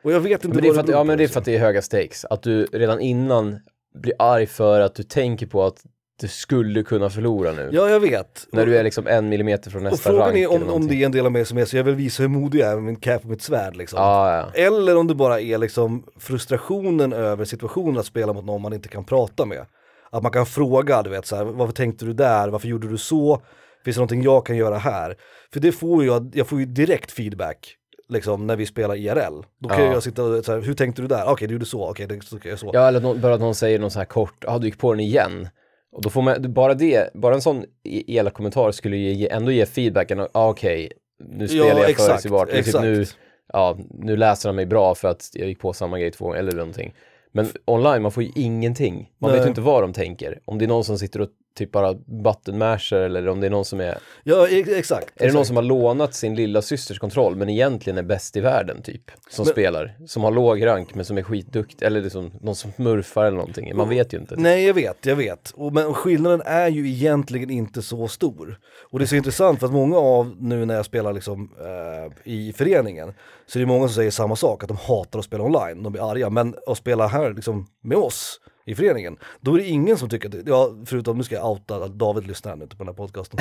Speaker 1: Och jag vet inte
Speaker 2: Men det, är
Speaker 1: vad
Speaker 2: att,
Speaker 1: beror
Speaker 2: ja
Speaker 1: på,
Speaker 2: men det är för att det är höga stakes. Att du redan innan blir arg för att du tänker på att du skulle kunna förlora nu.
Speaker 1: Ja, jag vet.
Speaker 2: När du är liksom en millimeter från
Speaker 1: och
Speaker 2: nästa
Speaker 1: frågan
Speaker 2: rank
Speaker 1: är
Speaker 2: eller
Speaker 1: om, om
Speaker 2: någonting.
Speaker 1: det är en del av mig som är så jag vill visa hur modig jag är med min cap och mitt svärd liksom.
Speaker 2: Ja, ja.
Speaker 1: Eller om det bara är liksom frustrationen över situationen att spela mot någon man inte kan prata med. Att man kan fråga, du vet så här, varför tänkte du där, varför gjorde du så, finns det någonting jag kan göra här? För det får ju jag, jag får ju direkt feedback liksom när vi spelar IRL. Då kan
Speaker 2: Ja.
Speaker 1: jag sitta och här, hur tänkte du där? Okej, du gjorde så, okej, det så kan jag så.
Speaker 2: Ja, eller någon, bara att någon säger någon så här kort, ja du gick på den igen. Och då får man, bara det, bara en sån e- elak kommentar skulle ju ge, ändå ge feedbacken, ja okej, nu spelar jag
Speaker 1: exakt,
Speaker 2: förutsägbart. Typ nu, ja, nu läser han mig bra för att jag gick på samma grej två gånger, eller någonting. Men online, man får ju ingenting. Man vet
Speaker 1: Nej.
Speaker 2: ju inte vad de tänker. Om det är någon som sitter och typ bara buttonmasher eller om det är någon som är,
Speaker 1: Ja, ex- exakt.
Speaker 2: är det någon som har lånat sin lilla systers kontroll men egentligen är bäst i världen typ, som
Speaker 1: Men-
Speaker 2: spelar, som har låg rank men som är skitduktig, eller liksom någon som smurfar eller någonting, man vet ju inte.
Speaker 1: Nej jag vet, jag vet. Och, men skillnaden är ju egentligen inte så stor. Och det är så intressant för att många av, nu när jag spelar liksom eh, i föreningen, så är det många som säger samma sak, att de hatar att spela online, de blir arga. Men att spela här liksom med oss i föreningen, då är det ingen som tycker att, ja förutom nu ska jag outa att David lyssnar nu på den här podcasten.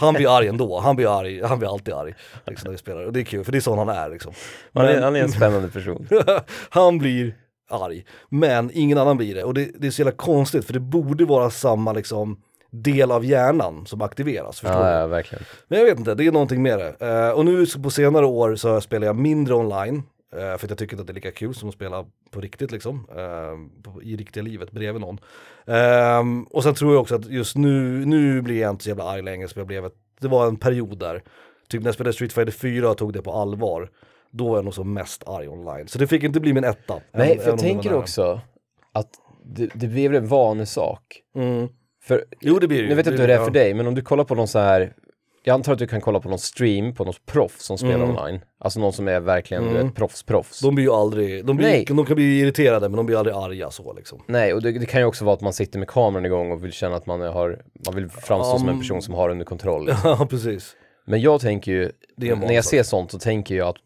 Speaker 1: Han blir arg ändå, han blir arg, han blir alltid arg liksom, när vi spelar. Och det är kul, för det är sån han är liksom.
Speaker 2: Han är,
Speaker 1: Men-
Speaker 2: han är en spännande person.
Speaker 1: han blir arg, men ingen annan blir det. Och det, det är så jävla konstigt för det borde vara samma liksom del av hjärnan som aktiveras, förstår du?
Speaker 2: ja, verkligen.
Speaker 1: Men jag vet inte, det är någonting med det. Eh, och nu på senare år så spelar jag mindre online, för att jag tycker inte att det är lika kul som att spela på riktigt liksom, eh, i riktiga livet bredvid någon. Ehm, och sen tror jag också att just nu, nu blir jag inte så jävla arg längre som jag blev, det var en period där, typ när jag spelade Street Fighter 4 och tog det på allvar, då var jag nog som mest arg online. Så det fick inte bli min etta.
Speaker 2: Nej, för jag tänker också att det, det väl en vanesak.
Speaker 1: Mm.
Speaker 2: För,
Speaker 1: Jo, det blir det ju.
Speaker 2: nu vet jag inte hur det är för dig, men om du kollar på någon så här jag antar att du kan kolla på någon stream på något proffs som spelar
Speaker 1: Mm.
Speaker 2: online. Alltså någon som är verkligen du
Speaker 1: Mm.
Speaker 2: vet, proffs, proffs.
Speaker 1: De blir ju aldrig, de,
Speaker 2: Nej.
Speaker 1: blir, de kan bli irriterade men de blir aldrig arga så liksom.
Speaker 2: Nej, och det, det kan ju också vara att man sitter med kameran igång och vill känna att man har, man vill framstå som en
Speaker 1: Um.
Speaker 2: person som har under kontroll.
Speaker 1: Ja precis.
Speaker 2: Men jag tänker ju,
Speaker 1: Det är en
Speaker 2: när jag
Speaker 1: vansak.
Speaker 2: ser sånt så tänker jag att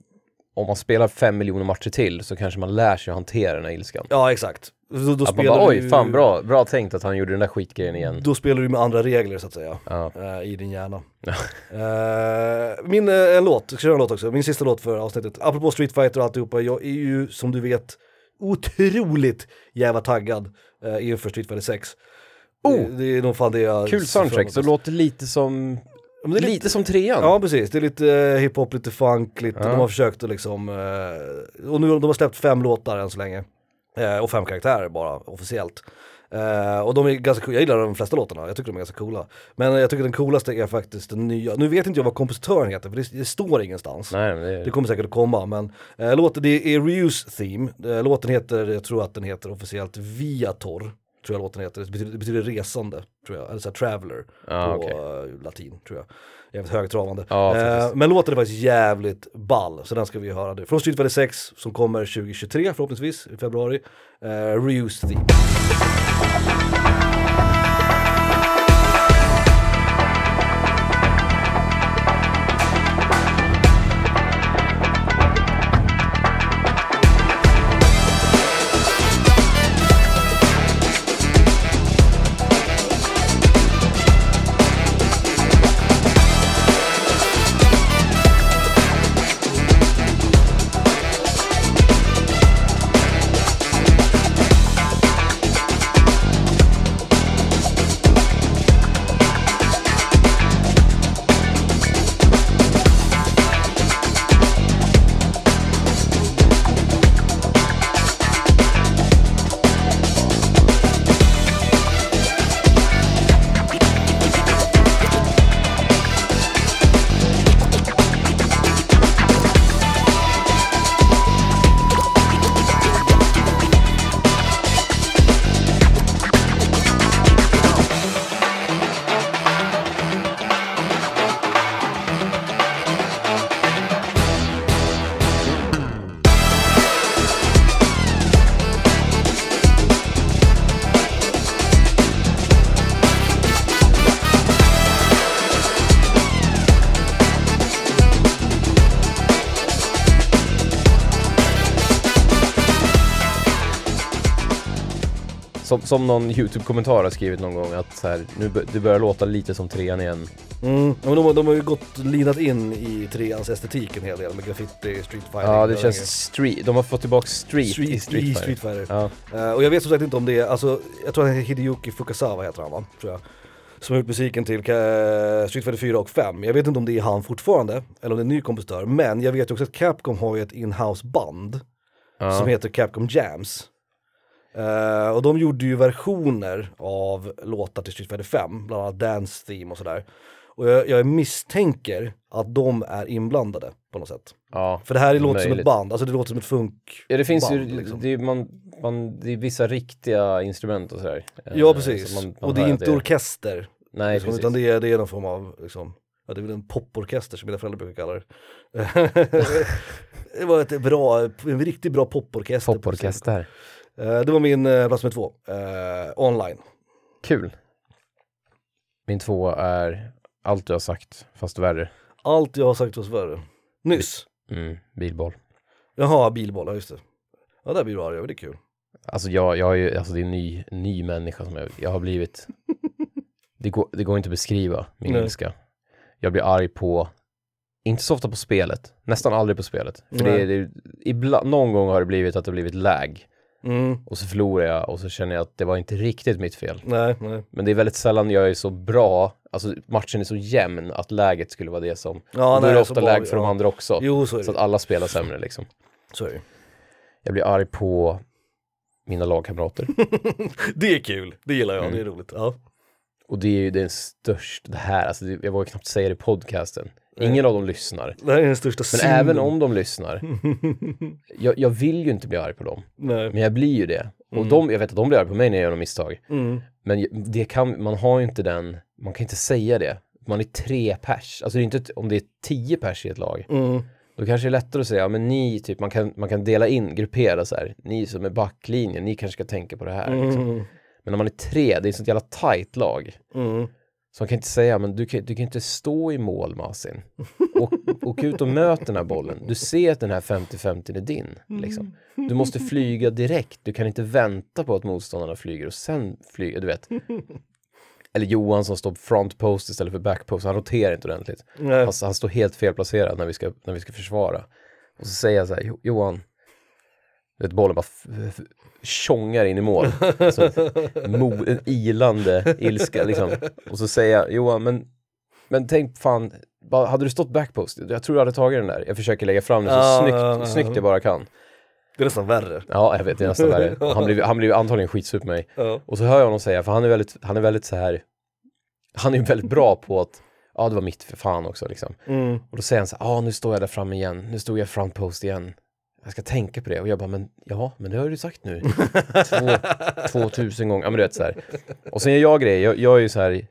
Speaker 2: om man spelar fem miljoner matcher till så kanske man lär sig att hantera den här ilskan.
Speaker 1: Ja exakt. Då, då
Speaker 2: Att man bara
Speaker 1: du
Speaker 2: oj,
Speaker 1: ju-
Speaker 2: fan bra, bra tänkt att han gjorde den där skitgrejen igen.
Speaker 1: Då spelar du med andra regler så att säga.
Speaker 2: Ja.
Speaker 1: eh, I din hjärna. Eh, min, eh, en låt, jag ska köra en låt också, min sista låt för avsnittet. Apropå Street Fighter och alltihopa, jag är ju som du vet otroligt jävla taggad uh, inför Street Fighter 6.
Speaker 2: Oh!
Speaker 1: Det, är nog fan det jag
Speaker 2: Kul soundtrack, så låter lite som,
Speaker 1: men det är
Speaker 2: lite, som trean.
Speaker 1: Ja precis, det är lite eh, hiphop, lite funk, lite,
Speaker 2: Ja.
Speaker 1: de har försökt att liksom, eh, och nu de har släppt fem låtar än så länge. Eh, och fem karaktärer bara officiellt. Eh, och de är ganska coola, jag gillar de flesta låtarna, jag tycker de är ganska coola. Men jag tycker den coolaste är faktiskt den nya, nu vet inte jag vad kompositören heter för det, det står ingenstans.
Speaker 2: Nej, det,
Speaker 1: Det kommer säkert att komma men eh, låten, det är Reuse Theme, eh, låten heter, jag tror att den heter officiellt Viator Tror jag låten heter, det betyder, det betyder resande, tror jag, eller såhär traveler
Speaker 2: Ja,
Speaker 1: på
Speaker 2: okej.
Speaker 1: eh, latin tror jag Jävligt högtravande.
Speaker 2: Ja,
Speaker 1: eh, men låten är faktiskt jävligt ball, så den ska vi höra nu. Från Street Fighter 6 som kommer 2023 förhoppningsvis, i februari. Eh, Reuse Theme.
Speaker 2: Som, någon YouTube-kommentar har skrivit någon gång att så här, nu det börjar låta lite som trean igen.
Speaker 1: Mm, ja, men de, har- de har ju gått linat in i treans estetik en hel del med graffiti, street fighting.
Speaker 2: Ja, det känns street. De har fått tillbaka street,
Speaker 1: street,
Speaker 2: i Street Fighter.
Speaker 1: Street Fighter.
Speaker 2: Ja.
Speaker 1: Eh, och jag vet som sagt inte om det är, alltså jag tror att Hideyuki Fukasawa heter han va? Tror jag. Som har gjort musiken till eh, Street Fighter 4 och 5. Jag vet inte om det är han fortfarande, eller om det är en ny kompositör. Men jag vet också att Capcom har ju ett in-house band
Speaker 2: Ja.
Speaker 1: som heter Capcom Jams. Eh, och de gjorde ju versioner av låtar till Street Fighter 5, bland annat Dance Theme och sådär. Och jag, jag misstänker att de är inblandade på något sätt.
Speaker 2: ja.
Speaker 1: För det här låter som ett band, alltså det låter som ett funk
Speaker 2: Ja det finns ju,
Speaker 1: band, liksom.
Speaker 2: det, är, man, man, det är vissa riktiga instrument och sådär. Eh,
Speaker 1: Ja precis,
Speaker 2: man- man
Speaker 1: och det är inte
Speaker 2: att
Speaker 1: orkester.
Speaker 2: Nej
Speaker 1: liksom,
Speaker 2: precis.
Speaker 1: utan det är, det är någon form av, liksom, ja det är väl en poporkester som mina föräldrar brukar kalla det. det var ett bra, en riktigt bra poporkester.
Speaker 2: Poporkester.
Speaker 1: Eh, det var min eh, plats med två, eh, online.
Speaker 2: Kul. Min två är allt du har sagt, fast värre.
Speaker 1: Allt jag har sagt var värre. Nyss.
Speaker 2: Mm, bilboll.
Speaker 1: Jaha, bilboll, ja just det. Ja där blir du arg över, det är kul.
Speaker 2: Alltså jag, jag är ju, alltså det är en ny, ny människa som jag, jag har blivit. Det går, det går inte att beskriva min
Speaker 1: Nej.
Speaker 2: ilska. Jag blir arg på, inte så ofta på spelet, nästan aldrig på spelet. För
Speaker 1: Nej.
Speaker 2: det, det, ibland, någon gång har det blivit att det har blivit lag.
Speaker 1: Mm,
Speaker 2: Och så förlorar jag och så känner jag att det var inte riktigt mitt fel.
Speaker 1: nej, nej.
Speaker 2: Men det är väldigt sällan jag är så bra, alltså matchen är så jämn att läget skulle vara det som,
Speaker 1: Ja,
Speaker 2: och då är
Speaker 1: nej,
Speaker 2: det
Speaker 1: så
Speaker 2: ofta läge för de
Speaker 1: ja.
Speaker 2: andra också.
Speaker 1: Jo så är
Speaker 2: Så att
Speaker 1: det.
Speaker 2: alla spelar sämre liksom.
Speaker 1: Så är det.
Speaker 2: Jag blir arg på mina lagkamrater.
Speaker 1: Det är kul, det gillar jag,
Speaker 2: Mm.
Speaker 1: det är roligt. Ja.
Speaker 2: Och det är ju den största, det här, alltså det, jag vågar knappt säga det i podcasten. Ingen av dem lyssnar.
Speaker 1: Det här är den största
Speaker 2: Men
Speaker 1: synden.
Speaker 2: även om de lyssnar, jag, jag vill ju inte bli arg på dem.
Speaker 1: Nej.
Speaker 2: Men jag blir ju det. Och de, jag vet att de blir arga på mig när jag gör något misstag.
Speaker 1: Mm.
Speaker 2: Men det kan, man har ju inte den, man kan inte säga det. Man är tre pers, alltså det är inte om det är tio pers i ett lag.
Speaker 1: Mm.
Speaker 2: Då kanske det är lättare att säga, ja, men ni, typ, man kan, man kan dela in, gruppera så här. Ni som är backlinjen, ni kanske ska tänka på det här. Liksom.
Speaker 1: Mm.
Speaker 2: Men när man är tre, det är ett sånt jävla tight lag.
Speaker 1: Mm.
Speaker 2: Så man kan inte säga, men du kan, du kan inte stå i mål Masin. Och, åk ut och möt den här bollen. Du ser att den här 50-50 är din. Liksom. Du måste flyga direkt. Du kan inte vänta på att motståndarna flyger och sen flyga, du vet. Eller Johan som står front post istället för back post. Han roterar inte ordentligt. Han, han står helt felplacerad när vi ska, när vi ska försvara. Och så säger jag så här, "Jo- Johan, vet bollen bara tjongar in i mål. Så, mo, en ilande ilska liksom. Och så säger jag, Johan, men, men tänk fan, bara, hade du stått backpost, jag tror du hade tagit den där. Jag försöker lägga fram den så
Speaker 1: Ja,
Speaker 2: snyggt,
Speaker 1: ja.
Speaker 2: snyggt jag bara kan.
Speaker 1: Det är nästan värre.
Speaker 2: Ja, jag vet, det är nästan värre. Han blev, han blev antagligen skitsur på mig.
Speaker 1: Ja.
Speaker 2: Och så hör jag honom säga, för han är väldigt, han är väldigt så här, han är ju väldigt bra på att, ja det var mitt för fan också liksom.
Speaker 1: Mm.
Speaker 2: Och då säger han så här, ja nu står jag där framme igen, nu stod jag front post igen. Jag ska tänka på det. Och jag bara, men ja, men det har du sagt nu. Två, två tusen gånger, ja men du vet så här. Och sen gör jag grejer, jag, jag är ju så här,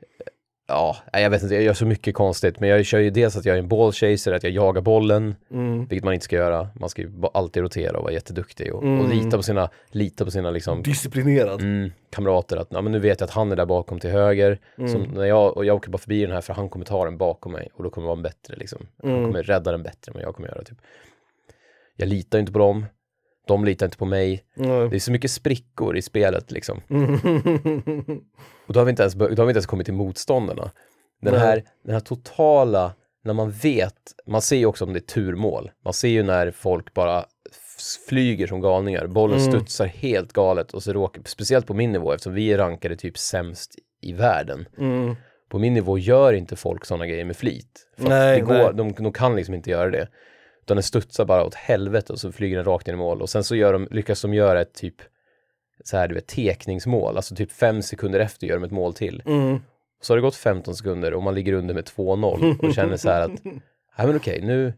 Speaker 2: ja, jag vet inte, jag gör så mycket konstigt. Men jag kör ju dels att jag är en ball chaser, att jag jagar bollen,
Speaker 1: Mm.
Speaker 2: vilket man inte ska göra. Man ska ju alltid rotera och vara jätteduktig och,
Speaker 1: Mm.
Speaker 2: och lita på sina, lita på sina liksom
Speaker 1: Disciplinerad.
Speaker 2: mm, kamrater att ja, men nu vet jag att han är där bakom till höger.
Speaker 1: Mm.
Speaker 2: När jag, och jag åker bara förbi den här för han kommer ta den bakom mig och då kommer det vara bättre liksom. Han
Speaker 1: Mm.
Speaker 2: kommer rädda den bättre än vad jag kommer göra typ. Jag litar inte på dem. De litar inte på mig.
Speaker 1: Nej.
Speaker 2: Det är så mycket sprickor i spelet liksom.
Speaker 1: Mm.
Speaker 2: Och då har vi inte ens, då har vi inte ens kommit till motståndarna. Den här, den här totala, när man vet, man ser ju också om det är turmål. Man ser ju när folk bara flyger som galningar. Bollen
Speaker 1: Mm.
Speaker 2: studsar helt galet och så råkar, speciellt på min nivå eftersom vi är rankade typ sämst i världen.
Speaker 1: Mm.
Speaker 2: På min nivå gör inte folk sådana grejer med flit. För
Speaker 1: Nej,
Speaker 2: det går,
Speaker 1: nej.
Speaker 2: De, de kan liksom inte göra det. Utan den studsar bara åt helvete och så flyger den rakt in i mål. Och sen så gör de, lyckas de göra ett typ så här, du vet, tekningsmål. Alltså typ fem sekunder efter gör de ett mål till.
Speaker 1: Mm.
Speaker 2: Så har det gått 15 sekunder och man ligger under med 2-0 och känner så här att, nej men okej, nu,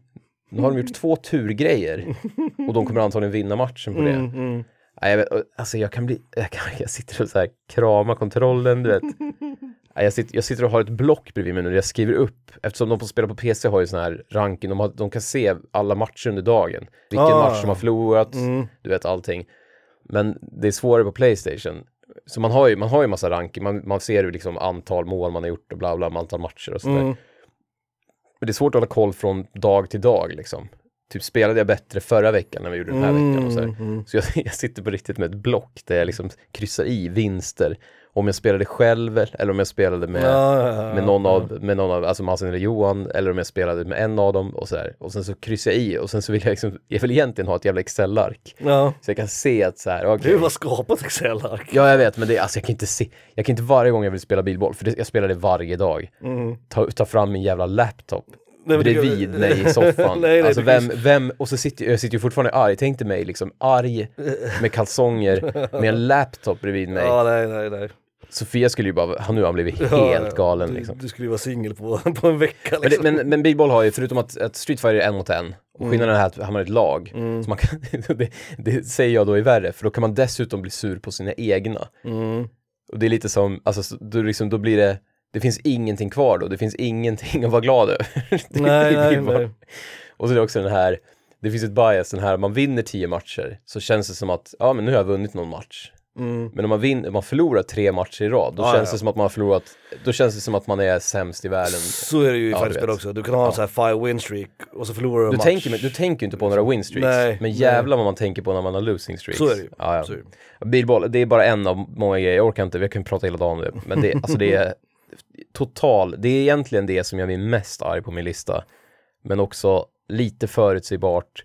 Speaker 2: nu har de gjort två turgrejer och de kommer antagligen vinna matchen på det.
Speaker 1: Mm. Mm.
Speaker 2: Jag, vet, alltså jag kan bli, jag, kan, jag sitter och så här kramar kontrollen, du vet. Jag sitter, jag sitter och har ett block bredvid mig nu där jag skriver upp, eftersom de som spelar på PC har ju sån här ranking, de, har, de kan se alla matcher under dagen. Vilken
Speaker 1: Ah.
Speaker 2: match som har förlorat,
Speaker 1: Mm.
Speaker 2: du vet allting. Men det är svårare på Playstation. Så man har ju, man har ju massa ranking, man, man ser ju liksom antal mål man har gjort och bla bla, antal matcher och sådär.
Speaker 1: Mm.
Speaker 2: Men det är svårt att hålla koll från dag till dag liksom. Typ spelade jag bättre förra veckan när vi gjorde den här veckan och så här.
Speaker 1: Mm.
Speaker 2: Så jag, jag sitter på riktigt med ett block där jag liksom kryssar i vinster. Om jag spelade själv eller om jag spelade med,
Speaker 1: Ja, ja, ja.
Speaker 2: med någon av, med någon av, alltså Martin eller Johan, eller om jag spelade med en av dem och så här. Och sen så kryssar jag i och sen så vill jag liksom, jag vill egentligen ha ett jävla Excel-ark. Så jag kan se att så här, okej.
Speaker 1: Du har skapat Excel-ark.
Speaker 2: Ja jag vet men det, alltså jag kan inte se, jag kan inte varje gång jag vill spela bilboll, för det, jag spelar det varje dag,
Speaker 1: Mm.
Speaker 2: ta, ta fram min jävla laptop
Speaker 1: Nej, men det-
Speaker 2: bredvid mig i soffan.
Speaker 1: Nej, nej,
Speaker 2: alltså vem, vem, och så sitter jag, sitter ju fortfarande arg, tänk dig mig liksom arg med kalsonger med en laptop bredvid mig.
Speaker 1: Ja, nej, nej, nej.
Speaker 2: Sofia skulle ju bara, han nu har han blivit helt
Speaker 1: ja.
Speaker 2: galen
Speaker 1: du,
Speaker 2: liksom.
Speaker 1: Du skulle ju vara singel på, på en vecka
Speaker 2: Men,
Speaker 1: liksom.
Speaker 2: men, men Bilboll har ju, förutom att, att Street Fighter är en mot en, och skillnaden är att han har ett lag,
Speaker 1: Mm.
Speaker 2: så man kan, det, det säger jag då är värre, för då kan man dessutom bli sur på sina egna.
Speaker 1: Mm.
Speaker 2: Och det är lite som, alltså så- då, liksom, då blir det, det finns ingenting kvar då, det finns ingenting att vara glad över.
Speaker 1: Nej, nej, nej.
Speaker 2: Och så är det också den här, det finns ett bias, den här, man vinner tio matcher, så känns det som att, ja men nu har jag vunnit någon match.
Speaker 1: Mm.
Speaker 2: Men om man, vinner, man förlorar tre matcher i rad, då
Speaker 1: Ja,
Speaker 2: känns
Speaker 1: ja.
Speaker 2: det som att man har förlorat, då känns det som att man är sämst i världen.
Speaker 1: Så är det ju i
Speaker 2: Ja,
Speaker 1: fighterspel också. Du kan ha en sån här five win streak och så förlorar du en
Speaker 2: Du
Speaker 1: match.
Speaker 2: tänker, du tänker ju inte på några win streaks,
Speaker 1: Nej,
Speaker 2: men
Speaker 1: nej.
Speaker 2: jävlar vad man tänker på när man har losing streaks.
Speaker 1: Så är det ju.
Speaker 2: Ja, ja. Bilboll, det är bara en av många grejer, jag orkar inte, vi kan prata hela dagen om det. Men det, alltså det är total, det är egentligen det som gör mig mest arg på min lista. Men också lite förutsägbart.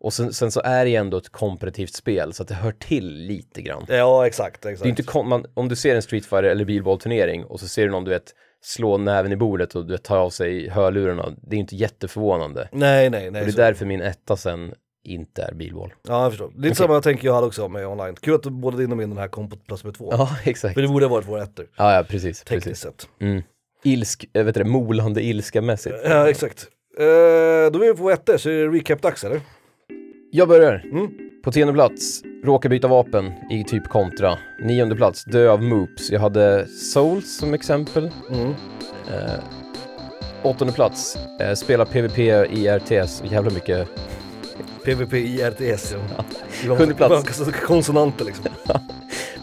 Speaker 2: Och sen, sen så är det ju ändå ett kompetitivt spel, så att det hör till lite grann.
Speaker 1: Ja, exakt,
Speaker 2: Det är
Speaker 1: exakt.
Speaker 2: inte man, om du ser en Street Fighter eller bilbollturnering och så ser du någon, du vet, slå näven i bordet och du vet, tar av sig hörlurarna, det är inte jätteförvånande.
Speaker 1: Nej, nej, nej.
Speaker 2: och det
Speaker 1: så-
Speaker 2: är därför min etta sen inte är bilboll.
Speaker 1: Ja, jag förstår. Lite samma tänker jag hade också med online. Kul att både din och min den här kom på plats med två.
Speaker 2: Ja, exakt.
Speaker 1: För det borde ha varit våra ettor,
Speaker 2: Ja, ja, precis.
Speaker 1: tekniskt
Speaker 2: precis.
Speaker 1: sett.
Speaker 2: Mm. Ilsk, jag vet det, molande ilska mässigt.
Speaker 1: Ja, exakt. Uh, då är vi på ettor, så är det recap-dags eller?
Speaker 2: Jag börjar.
Speaker 1: Mm.
Speaker 2: På tionde plats, råka byta vapen i typ kontra. Nionde plats, dö av moops. Jag hade Souls som exempel.
Speaker 1: Mm.
Speaker 2: Eh, åttonde plats, eh, spela PVP i RTS. Jävla mycket.
Speaker 1: PVP i RTS. Ja.
Speaker 2: Sjunde plats.
Speaker 1: Konsonanter liksom.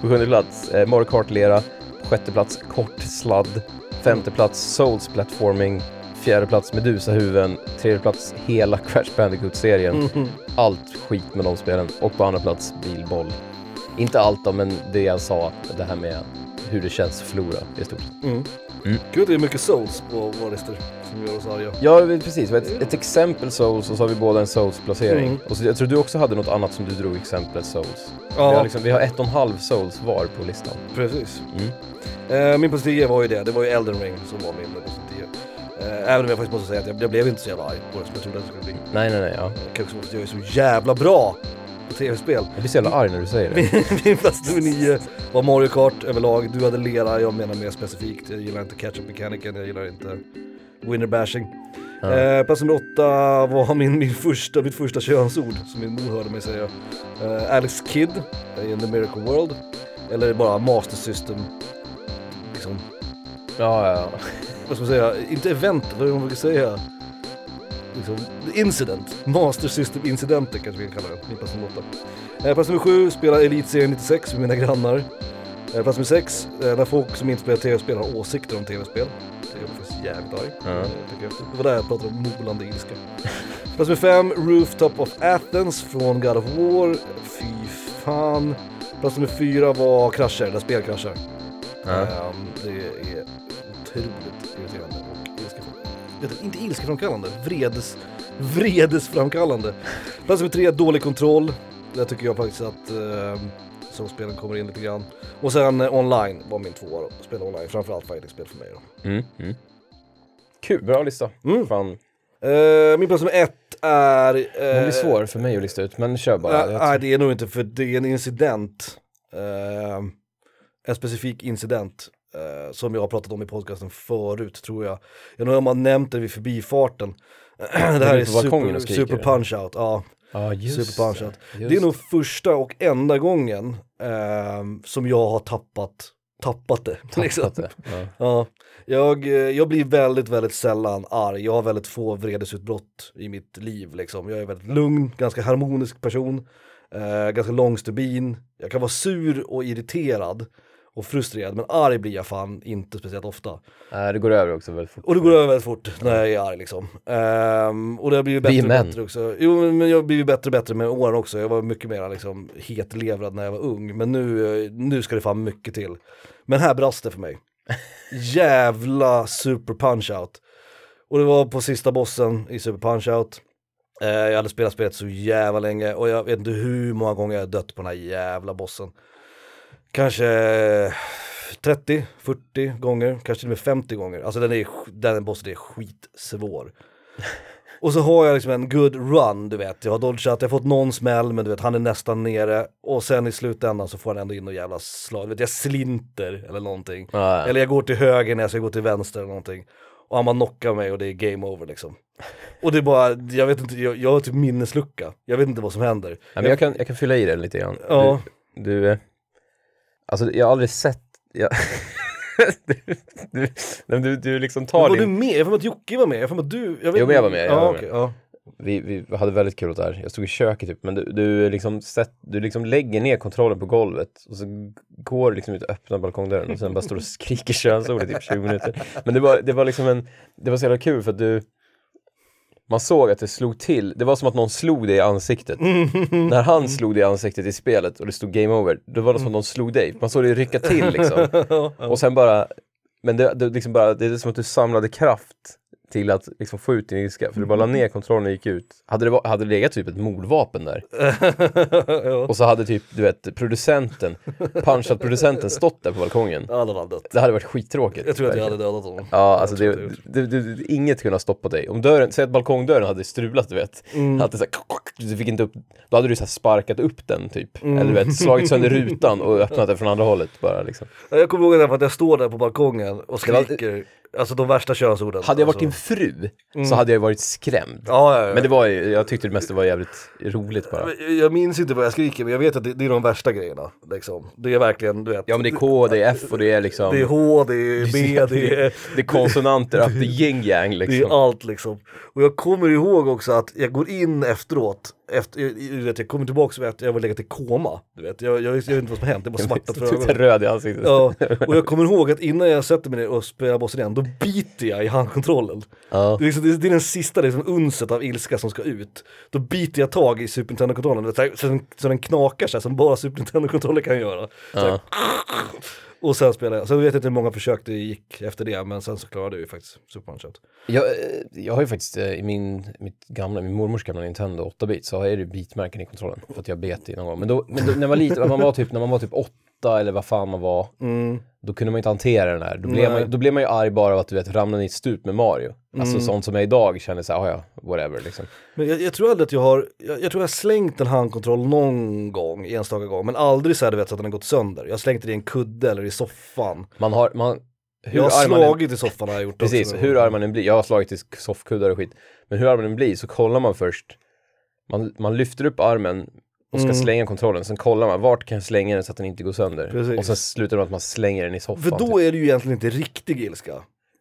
Speaker 2: På sjunde plats, eh, Mario Kart-lera. På sjätte plats, kort sladd. Femte plats, Souls platforming. Fjärde plats, Medusa-huven. Tredje plats, hela Crash Bandicoot-serien.
Speaker 1: Mm.
Speaker 2: Allt skit med de spelen. Och på andra plats, bilboll. Inte allt då, men det jag sa, det här med hur det känns att förlora i stort.
Speaker 1: Mm.
Speaker 2: Mm.
Speaker 1: Att det är mycket souls på våra listor som gör oss arga.
Speaker 2: Ja, precis. Ett, ett exempel Souls och så har vi båda en Souls-placering.
Speaker 1: Mm.
Speaker 2: Och så, jag tror du också hade något annat som du drog exemplet Souls. Vi,
Speaker 1: Ja,
Speaker 2: har liksom, vi har ett och en halv Souls var på listan.
Speaker 1: precis.
Speaker 2: Mm.
Speaker 1: Eh, min 10 var ju det, det var ju Elden Ring som var min 10. Eh, även om jag faktiskt måste säga att jag, jag blev inte så jävla arg på det som jag trodde att det skulle bli.
Speaker 2: Nej, nej, nej. Ja.
Speaker 1: Det kan också att jag är så jävla bra på tv-spel.
Speaker 2: Jag blir så jävla arg när du säger det.
Speaker 1: Min, min plats nummer nio var Mario Kart överlag. Du hade lera, jag menar mer specifikt. Jag gillar inte catch-up mekanikern, jag gillar inte winner bashing. Eh, plats nummer åtta var min, min första, mitt första könsord som min mor hörde mig säga. Eh, Alex Kidd i The Miracle World. Eller bara Master System. Liksom,
Speaker 2: Ja, ja, ja.
Speaker 1: vad ska man säga, inte event, vad är det man brukar säga? Liksom, incident, Master System incidenter kanske vi kan kalla det, min plats nummer åtta. Eh, plats nummer sju, spelar Elitserien 96 med mina grannar. Eh, plats nummer sex, eh, när folk som inte spelar tv-spel har åsikter om tv-spel. Jävligt arg.
Speaker 2: Ja.
Speaker 1: eh, tycker jag efter. Det var där jag pratade om molande ilska. plats nummer fem, Rooftop of Athens från God of War. Fy fan. Plats nummer fyra var krascher, där spel kraschar.
Speaker 2: Ja.
Speaker 1: Ehm, det är otroligt irriterande och ilskefram- vet du, inte ilskeframkallande, vredes, vredesframkallande. Plats nummer tre, dålig kontroll. Där tycker jag faktiskt att ehm, så spelen kommer in lite grann. Och sen eh, online var min tvåa då, spela online, framförallt fighting-spel för mig då.
Speaker 2: Mm, mm. Kul, bra lista.
Speaker 1: Mm.
Speaker 2: Fan.
Speaker 1: Eh, min plats nummer ett är... Uh,
Speaker 2: Den blir svår för mig att lista ut, men kör bara.
Speaker 1: Nej,
Speaker 2: Jag
Speaker 1: nej, det är nog inte för det är en incident. eh, en specifik incident eh, som jag har pratat om i podcasten förut tror jag. Jag undrar om man nämnt det vid förbifarten. det här är super, super
Speaker 2: eller?
Speaker 1: punch out. Ja,
Speaker 2: Ja, just
Speaker 1: super punch out.
Speaker 2: Just
Speaker 1: Det är nog första och enda gången eh, som jag har tappat, tappat det. liksom.
Speaker 2: Tappat det. Ja.
Speaker 1: Ja, jag, eh, jag blir väldigt, väldigt sällan arg. Jag har väldigt få vredesutbrott i mitt liv liksom. Jag är väldigt lugn, ganska harmonisk person, eh, ganska långstubin. Jag kan vara sur och irriterad och frustrerad, men arg blir jag fan inte speciellt ofta.
Speaker 2: Nej, det går över också väldigt fort.
Speaker 1: Och det går över väldigt fort när jag är arg liksom. Ehm, och det har blivit
Speaker 2: Vi
Speaker 1: bättre och
Speaker 2: män.
Speaker 1: bättre också. Jo men jag har blivit bättre och bättre med åren också. Jag var mycket mer liksom hetlevrad när jag var ung. Men nu, eh, nu ska det fan mycket till. Men här brast det för mig. Jävla super punch out. Och det var på sista bossen i super punch out. Eh, jag hade spelat spelet så jävla länge och jag vet inte hur många gånger jag dött på den här jävla bossen. Kanske 30, 40 gånger, kanske till och med 50 gånger. Alltså den, är, den bossen är skitsvår. Och så har jag liksom en good run, du vet. Jag har dodgat, jag har fått någon smäll, men du vet, han är nästan nere. Och sen i slutändan så får han ändå in något jävla slag. Du vet, jag slinter eller någonting.
Speaker 2: Ja, ja.
Speaker 1: Eller jag går till höger när jag ska gå till vänster eller någonting. Och han bara knockar mig och det är game over liksom. Och det är bara, jag vet inte, jag, jag har typ minneslucka. Jag vet inte vad som händer.
Speaker 2: Nej, men jag, kan, jag kan fylla i det lite grann.
Speaker 1: Ja.
Speaker 2: Du, du eh, alltså jag har aldrig sett, jag, du, du, du, du liksom tar
Speaker 1: var du
Speaker 2: din,
Speaker 1: med? Jag mig att Jocke var med, jag mig att du... Jag vet
Speaker 2: Jo, men jag var med, jag
Speaker 1: ja,
Speaker 2: var med.
Speaker 1: okej, ja.
Speaker 2: vi, vi hade väldigt kul åt det här. Jag stod i köket typ, men du, du, liksom, sätt, du liksom lägger ner kontrollen på golvet och så går du liksom ut och öppnar balkongdörren och sen bara står och skriker könsord i typ 20 minuter. Men det var, det var liksom en, det var så jävla kul för att du, man såg att det slog till, det var som att någon slog dig i ansiktet. När han slog dig i ansiktet i spelet och det stod game over, då var det som att någon slog dig. Man såg det rycka till liksom. Och sen bara, men det, det, liksom bara, det är som att du samlade kraft till att liksom få ut din ilska, för du bara la ner kontrollen och gick ut. Hade det, hade det legat typ ett mordvapen där,
Speaker 1: ja.
Speaker 2: och så hade typ, du vet, producenten, punchat-producenten stått där på balkongen.
Speaker 1: Ja, då hade dött.
Speaker 2: Det hade varit skittråkigt.
Speaker 1: Jag tror att jag hade dödat honom.
Speaker 2: Ja, alltså det, det, det, inget kunde ha stoppat dig. Om dörren, säg att balkongdörren hade strulat, du vet.
Speaker 1: Mm.
Speaker 2: Att det så här, du fick inte upp, då hade du så sparkat upp den typ.
Speaker 1: Mm.
Speaker 2: Eller du vet, slagit sönder rutan och öppnat den från andra hållet bara liksom.
Speaker 1: Ja, Jag kommer ihåg det för att jag står där på balkongen och skriker, alltså de värsta könsorden.
Speaker 2: Hade jag varit din
Speaker 1: alltså.
Speaker 2: fru så hade jag varit skrämd.
Speaker 1: Ja, ja, ja.
Speaker 2: Men det var jag tyckte det mesta var jävligt roligt bara.
Speaker 1: Jag minns inte vad jag skriker, men jag vet att det, det är de värsta grejerna. Liksom. Det är verkligen, du vet.
Speaker 2: Ja men det är K, det är F och det är liksom...
Speaker 1: Det är H, det är B, det är,
Speaker 2: det är konsonanter, up the yin yang
Speaker 1: det är
Speaker 2: liksom.
Speaker 1: allt liksom. Och jag kommer ihåg också att jag går in efteråt, efter, du vet, jag kommer tillbaka efter jag var legat i koma. Du vet. Jag, jag, jag vet inte vad som har hänt, det bara svartat för ögonen.
Speaker 2: röd i ansiktet.
Speaker 1: Ja, och jag kommer ihåg att innan jag sätter mig ner och spelar bossen igen, då biter jag i handkontrollen.
Speaker 2: Ja.
Speaker 1: Det, är liksom, det det är den sista liksom, unset av ilska som ska ut. Då biter jag tag i Super Nintendo-kontrollen, så, så, så den knakar så här, som bara Super Nintendo-kontroller kan göra. Så
Speaker 2: Ja.
Speaker 1: Och sen spelade jag, sen vet jag inte hur många försök det gick efter det, men sen så klarade jag ju faktiskt Super Punch
Speaker 2: Jag, eh, jag har ju faktiskt eh, i min, mitt gamla, min mormors gamla Nintendo 8-bit så är det bitmärken i kontrollen för att jag bet i någon gång. Men, då, men då, när man var liten, man var typ, när man var typ åtta eller vad fan man var, då kunde man inte hantera den här. Då blev,
Speaker 1: Nej.
Speaker 2: man, då blev man ju arg bara av att du vet, ramla i ett stup med Mario. Alltså sånt som är idag känner så här, "Ah, ja, whatever liksom.
Speaker 1: Men jag, jag tror aldrig att jag har, jag, jag tror jag har slängt en handkontroll någon gång, enstaka gång, men aldrig så här du vet så att den har gått sönder. Jag har slängt det i en kudde eller i soffan.
Speaker 2: Man har, man, hur
Speaker 1: jag har
Speaker 2: arm man
Speaker 1: slagit i soffan har jag gjort
Speaker 2: Precis,
Speaker 1: också.
Speaker 2: hur arm man än blir, jag har slagit i soffkuddar och skit. Men hur arm man än blir så kollar man först, man, man lyfter upp armen och ska slänga kontrollen, sen kollar man vart kan jag slänga den så att den inte går sönder.
Speaker 1: Precis.
Speaker 2: Och sen slutar det med att man slänger den i soffan.
Speaker 1: För då
Speaker 2: typ.
Speaker 1: är det ju egentligen inte riktig ilska.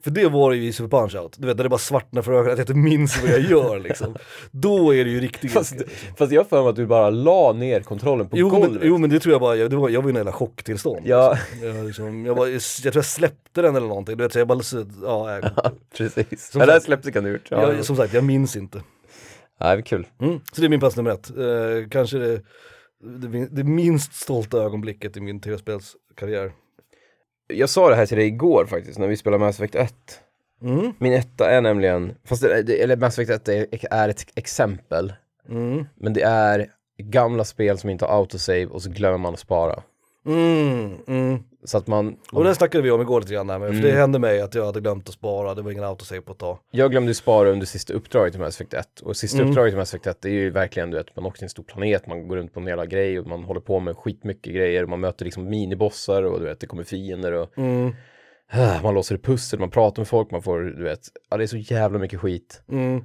Speaker 1: För det var det ju i Super Punch-Out, du vet när det bara svartnar för ögonen, att jag inte minns vad jag gör liksom. Då är det ju riktig
Speaker 2: Fast,
Speaker 1: ilska.
Speaker 2: fast jag för mig att du bara la ner kontrollen på
Speaker 1: Jo
Speaker 2: golvet.
Speaker 1: men, jo men det tror jag bara, jag, var, jag var i en jävla chocktillstånd.
Speaker 2: Ja.
Speaker 1: Liksom. Jag, liksom, jag, bara, jag tror jag släppte den eller någonting, du vet så jag bara, ja, jag,
Speaker 2: Precis.
Speaker 1: Som
Speaker 2: Ja, det här
Speaker 1: sagt-
Speaker 2: släppte kan du gjort. Ja,
Speaker 1: som sagt jag minns inte.
Speaker 2: Ja, det är kul.
Speaker 1: Mm. Så det är min plats nummer ett. Eh, kanske det, det, det minst stolta ögonblicket i min tv-spelskarriär.
Speaker 2: Jag sa det här till dig igår faktiskt, när vi spelade Mass Effect 1.
Speaker 1: Mm.
Speaker 2: Min etta är nämligen, fast det, det, eller Mass Effect 1 är, är ett exempel,
Speaker 1: Mm.
Speaker 2: men det är gamla spel som inte har autosave och så glömmer man att spara.
Speaker 1: Mm. Mm.
Speaker 2: Så att man,
Speaker 1: Och det snackade vi om igår lite grann här,
Speaker 2: Mm.
Speaker 1: med, för det hände mig att jag hade glömt att spara, det var ingen autosave på ett tag.
Speaker 2: jag glömde spara under sista uppdraget i Mass Effect 1. Och sista
Speaker 1: Mm.
Speaker 2: uppdraget i Mass Effect 1 det är ju verkligen, du vet, man åker till en stor planet, man går runt på en jävla grej och man håller på med skitmycket grejer. Man möter liksom minibossar och du vet, det kommer fiender och
Speaker 1: Mm.
Speaker 2: man låser pussel, man pratar med folk, man får, du vet, ja det är så jävla mycket skit.
Speaker 1: Mm.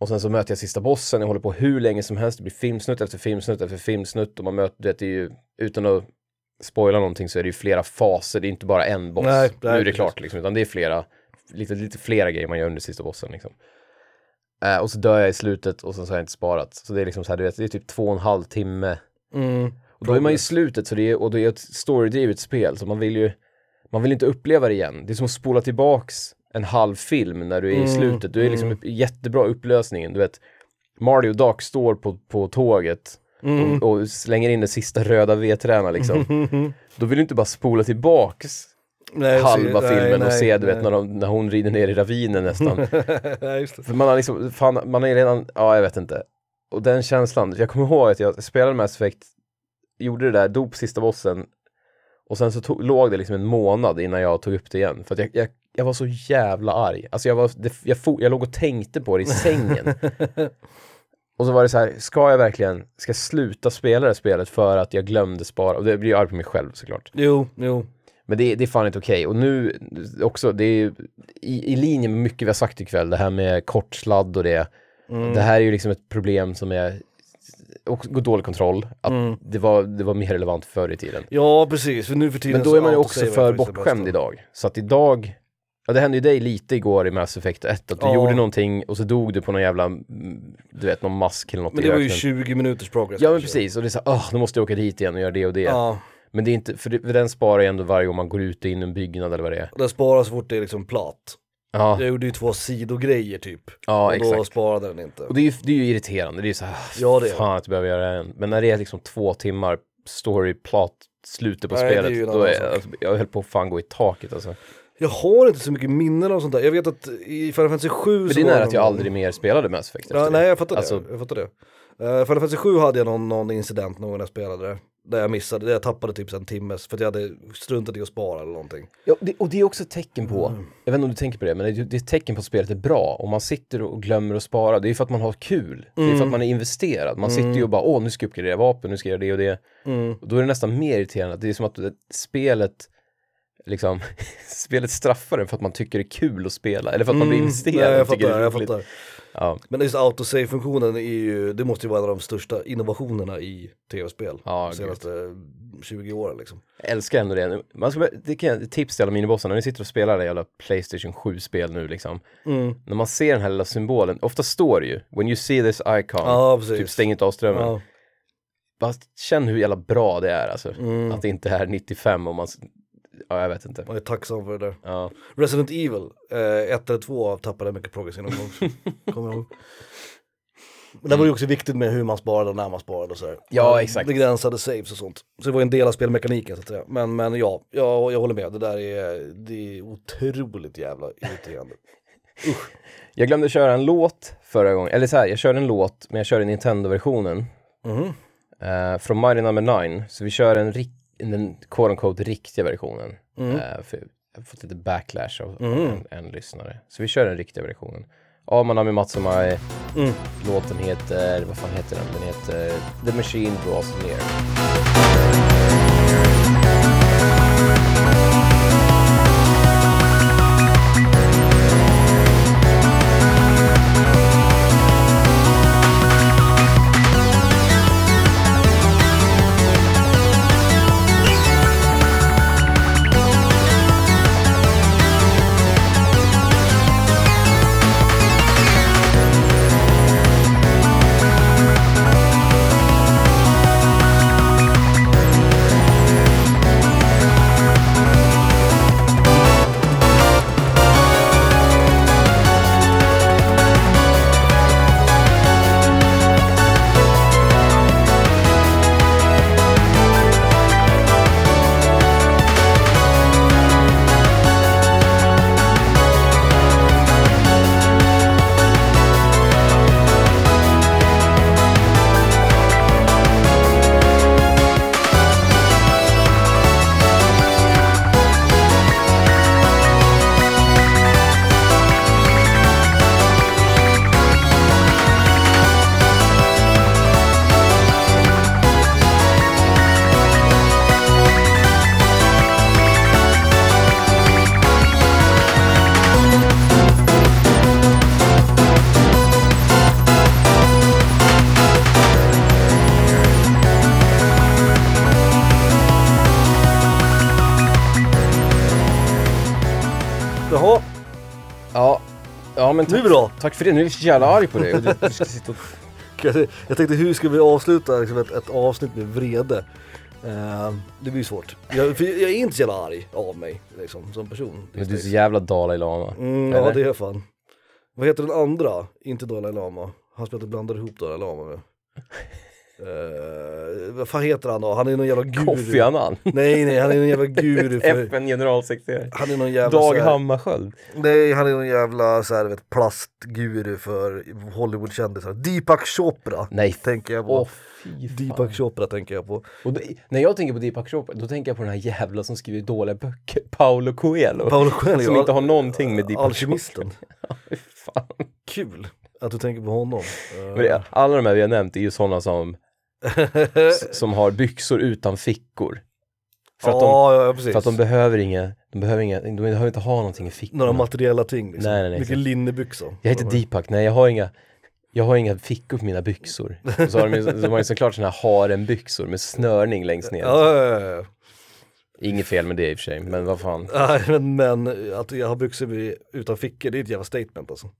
Speaker 2: Och sen så möter jag sista bossen, jag håller på hur länge som helst, det blir filmsnutt efter filmsnutt efter filmsnutt och man möter, du vet, det är ju, utan att spoila någonting så är det ju flera faser, det är inte bara en boss.
Speaker 1: Nej,
Speaker 2: nu
Speaker 1: nej,
Speaker 2: är det klart liksom, utan det är flera, lite, lite flera grejer man gör under sista bossen liksom. Eh, och så dör jag i slutet och sen så har jag inte sparat. Så det är liksom så här, du vet, det är typ två och en halv timme.
Speaker 1: Mm.
Speaker 2: Och då är man i slutet, så det är, och det är ett storydrivet spel, så man vill ju, man vill inte uppleva det igen. Det är som att spola tillbaks en halv film när du är i slutet. Du är liksom upp, jättebra upplösningen, du vet. Marty och Doc står på, på tåget och, och slänger in den sista röda vedträna liksom. Då vill du inte bara spola tillbaks
Speaker 1: Nej,
Speaker 2: halva
Speaker 1: se-
Speaker 2: filmen
Speaker 1: nej,
Speaker 2: och se, du vet, när, de, när hon rider ner i ravinen nästan. För man har liksom, fan, man är redan, ja jag vet inte. Och den känslan, jag kommer ihåg att jag spelade Mass Effect, gjorde det där, dog på sista bossen och sen så tog, låg det liksom en månad innan jag tog upp det igen. För att jag, jag, jag var så jävla arg. Alltså jag, var, det, jag, for, jag låg och tänkte på det i sängen. och så var det så här, ska jag verkligen, ska jag sluta spela det här spelet för att jag glömde spara? Och det blir jag arg på mig själv såklart.
Speaker 1: Jo, jo.
Speaker 2: Men det, det är fan inte okej. Och nu också, det är i, i linje med mycket vi har sagt ikväll, det här med kort sladd och det. Det här är ju liksom ett problem som är och dålig kontroll. Att det, var, det var mer relevant förr i tiden.
Speaker 1: Ja, precis. För nu för tiden
Speaker 2: Men då är man ju också för bortskämd idag. Så att idag, ja det hände ju dig lite igår i Mass Effect 1, att du
Speaker 1: Ja.
Speaker 2: gjorde någonting och så dog du på någon jävla, du vet, någon mask eller något
Speaker 1: Men det var ju
Speaker 2: öknen.
Speaker 1: 20 minuters progress.
Speaker 2: Ja men
Speaker 1: kanske.
Speaker 2: precis, och det är så "Åh, nu måste jag åka dit igen och göra det och det.
Speaker 1: Ja,
Speaker 2: Men det är inte, för, det, för den sparar ju ändå varje gång man går ut och in i en byggnad eller vad det är.
Speaker 1: den sparar så fort det är liksom platt.
Speaker 2: Ja,
Speaker 1: Jag gjorde ju två sidogrejer typ.
Speaker 2: ja
Speaker 1: och då
Speaker 2: exakt.
Speaker 1: sparade den inte.
Speaker 2: Och det är ju, det är ju irriterande, det är ju så här,
Speaker 1: Ja, det är
Speaker 2: fan att jag behöver göra det en. Men när det är liksom två timmar story, plot, slutet på
Speaker 1: Nej, är
Speaker 2: spelet,
Speaker 1: en
Speaker 2: då är alltså, jag höll på att fan gå i taket alltså.
Speaker 1: Jag har inte så mycket minnen av sånt där. Jag vet att i Final Fantasy 7
Speaker 2: Men
Speaker 1: så
Speaker 2: det är nära att jag
Speaker 1: någon-
Speaker 2: aldrig mer spelade Mass Effect efter
Speaker 1: Ja, nej jag fattar
Speaker 2: Alltså-
Speaker 1: det. Jag fattar det. Uh, Final Fantasy 7 hade jag någon, någon incident någon gång när jag spelade det. Där jag missade, där jag tappade typ en timmes för att jag hade struntat i att spara eller någonting.
Speaker 2: Ja, det, och det är också ett tecken på,
Speaker 1: Mm.
Speaker 2: jag vet inte om du tänker på det, men det, det är ett tecken på att spelet är bra. Om man sitter och glömmer att spara, det är för att man har kul. Det är
Speaker 1: Mm.
Speaker 2: för att man är investerad. Man sitter ju och bara, åh nu ska jag uppgradera vapen, nu ska jag göra det och det.
Speaker 1: Mm.
Speaker 2: Och då är det nästan mer irriterande, det är som att det, spelet liksom, spelet straffar en för att man tycker det är kul att spela, eller för att man blir investerad
Speaker 1: Mm. Nej, jag fattar, jag fattar.
Speaker 2: Ja,
Speaker 1: Men just autosave-funktionen är ju, det måste ju vara en av de största innovationerna i tv-spel.
Speaker 2: Ja,
Speaker 1: de senaste 20 åren liksom.
Speaker 2: jag älskar ändå det. Man ska, det kan jag tips till alla minibossar, när ni sitter och spelar det jävla Playstation 7-spel nu liksom.
Speaker 1: Mm.
Speaker 2: När man ser den här lilla symbolen, ofta står det ju, when you see this icon,
Speaker 1: Ja,
Speaker 2: typ stäng inte av strömmen.
Speaker 1: Ja.
Speaker 2: Bara känn hur jävla bra det är alltså.
Speaker 1: Mm.
Speaker 2: Att det inte är 95 och man, ja jag vet inte.
Speaker 1: Man är tacksam för det där.
Speaker 2: Ja.
Speaker 1: Resident Evil, eh, ett eller två tappade mycket progress inom också. Kommer jag ihåg. Men det var ju också viktigt med hur man sparade och när man sparade och sådär.
Speaker 2: Ja, exakt.
Speaker 1: Begränsade saves och sånt. Så det var en del av spelmekaniken så att säga. Men, men ja, jag, jag håller med. Det där är, det är otroligt jävla irriterande.
Speaker 2: Jag glömde köra en låt förra gången, eller så här, jag körde en låt, men jag körde Nintendo-versionen.
Speaker 1: Mhm.
Speaker 2: eh, från Mighty Number 9, så vi kör en, rik- den quote unquote riktiga versionen.
Speaker 1: Mm.
Speaker 2: Eh, för jag har fått lite backlash av,
Speaker 1: Mm.
Speaker 2: av en, en lyssnare. Så vi kör den riktiga versionen. Amanami Matsumai,
Speaker 1: Mm.
Speaker 2: låten heter, vad fan heter den? Den heter The Machine Draws Near. Men
Speaker 1: nu
Speaker 2: tack,
Speaker 1: då.
Speaker 2: tack för det. Nu är jag så jävla arg på dig. och Du, du ska sitta och...
Speaker 1: Jag tänkte hur ska vi avsluta liksom ett, ett avsnitt med vrede? Eh, det blir svårt. Jag, för jag är inte så jävla arg av mig liksom, som person.
Speaker 2: Men du är så jävla Dalai Lama.
Speaker 1: Mm, ja det är jag fan. Vad heter den andra? Inte Dalai Lama. Han som jag blandade ihop Dalai Lama med. Eh, vad fan heter han då? Han är någon jävla guru.
Speaker 2: Kofi Annan.
Speaker 1: Nej nej, han är någon jävla guru för...
Speaker 2: FN-generalsekreterare.
Speaker 1: Han är någon jävla
Speaker 2: Dag
Speaker 1: här-
Speaker 2: Hammarskjöld.
Speaker 1: Nej, han är någon jävla så här, vet, plastguru för Hollywoodkändisar. Deepak Chopra
Speaker 2: Nej,
Speaker 1: tänker jag på.
Speaker 2: Fan.
Speaker 1: Deepak Chopra tänker jag på.
Speaker 2: Och det, när jag tänker på Deepak Chopra, då tänker jag på den här jävla som skriver dåliga böcker, Paolo Coelho.
Speaker 1: Paolo Coelho,
Speaker 2: Som inte har någonting med Deepak
Speaker 1: Alkemisten.
Speaker 2: Chopra. Fan.
Speaker 1: Kul att du tänker på honom.
Speaker 2: Det, alla de här vi har nämnt är ju sådana som, som har byxor utan fickor. För att, de,
Speaker 1: ja, precis.
Speaker 2: för att de behöver inga, de behöver inga, de behöver inte ha någonting i fickorna.
Speaker 1: Några materiella ting liksom.
Speaker 2: Nej, nej, nej,
Speaker 1: Mycket linnebyxor.
Speaker 2: Jag heter Deepak, nej jag har inga jag har inga fickor på mina byxor. Och så har de, de har ju såklart såna här harenbyxor med snörning längst ner.
Speaker 1: Ja, ja, ja, ja.
Speaker 2: Inget fel med det i och för sig, men vad fan.
Speaker 1: Nej, men, men att jag har byxor utan fickor, det är ett jävla statement alltså.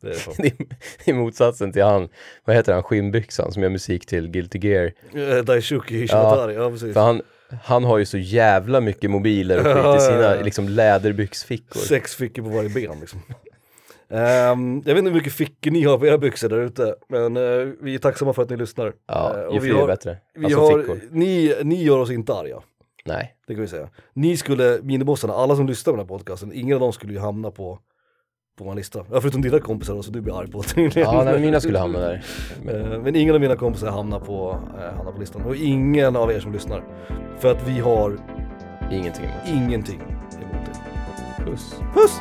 Speaker 1: Det är det
Speaker 2: är, det är motsatsen till han, vad heter han, skinnbyxan som gör musik till Guilty Gear.
Speaker 1: Eh, Daishuki Shibatari, ja, precis.
Speaker 2: För han, han har ju så jävla mycket mobiler och skit
Speaker 1: Ja,
Speaker 2: i
Speaker 1: ja,
Speaker 2: sina
Speaker 1: ja.
Speaker 2: liksom läderbyxfickor.
Speaker 1: Sex fickor på varje ben liksom. Ehm, jag vet inte hur mycket fickor ni har på era byxor där ute, men eh, vi är tacksamma för att ni lyssnar.
Speaker 2: Ja,
Speaker 1: Eh,
Speaker 2: ju fler
Speaker 1: har,
Speaker 2: bättre.
Speaker 1: Vi
Speaker 2: Alltså
Speaker 1: har,
Speaker 2: fickor.
Speaker 1: ni, ni gör oss inte arga,
Speaker 2: Nej.
Speaker 1: det kan vi säga. Ni skulle, minibossarna, alla som lyssnar på den här podcasten, ingen av dem skulle ju hamna på, på vår lista. Ja, förutom dina kompisar då, som du blir arg på tydligen.
Speaker 2: Ja, nej, men mina skulle hamna där. Men,
Speaker 1: Eh, Men ingen av mina kompisar hamnar på, eh, hamnar på listan. Och ingen av er som lyssnar. För att vi har
Speaker 2: ingenting emot.
Speaker 1: ingenting emot det.
Speaker 2: Puss.
Speaker 1: Puss!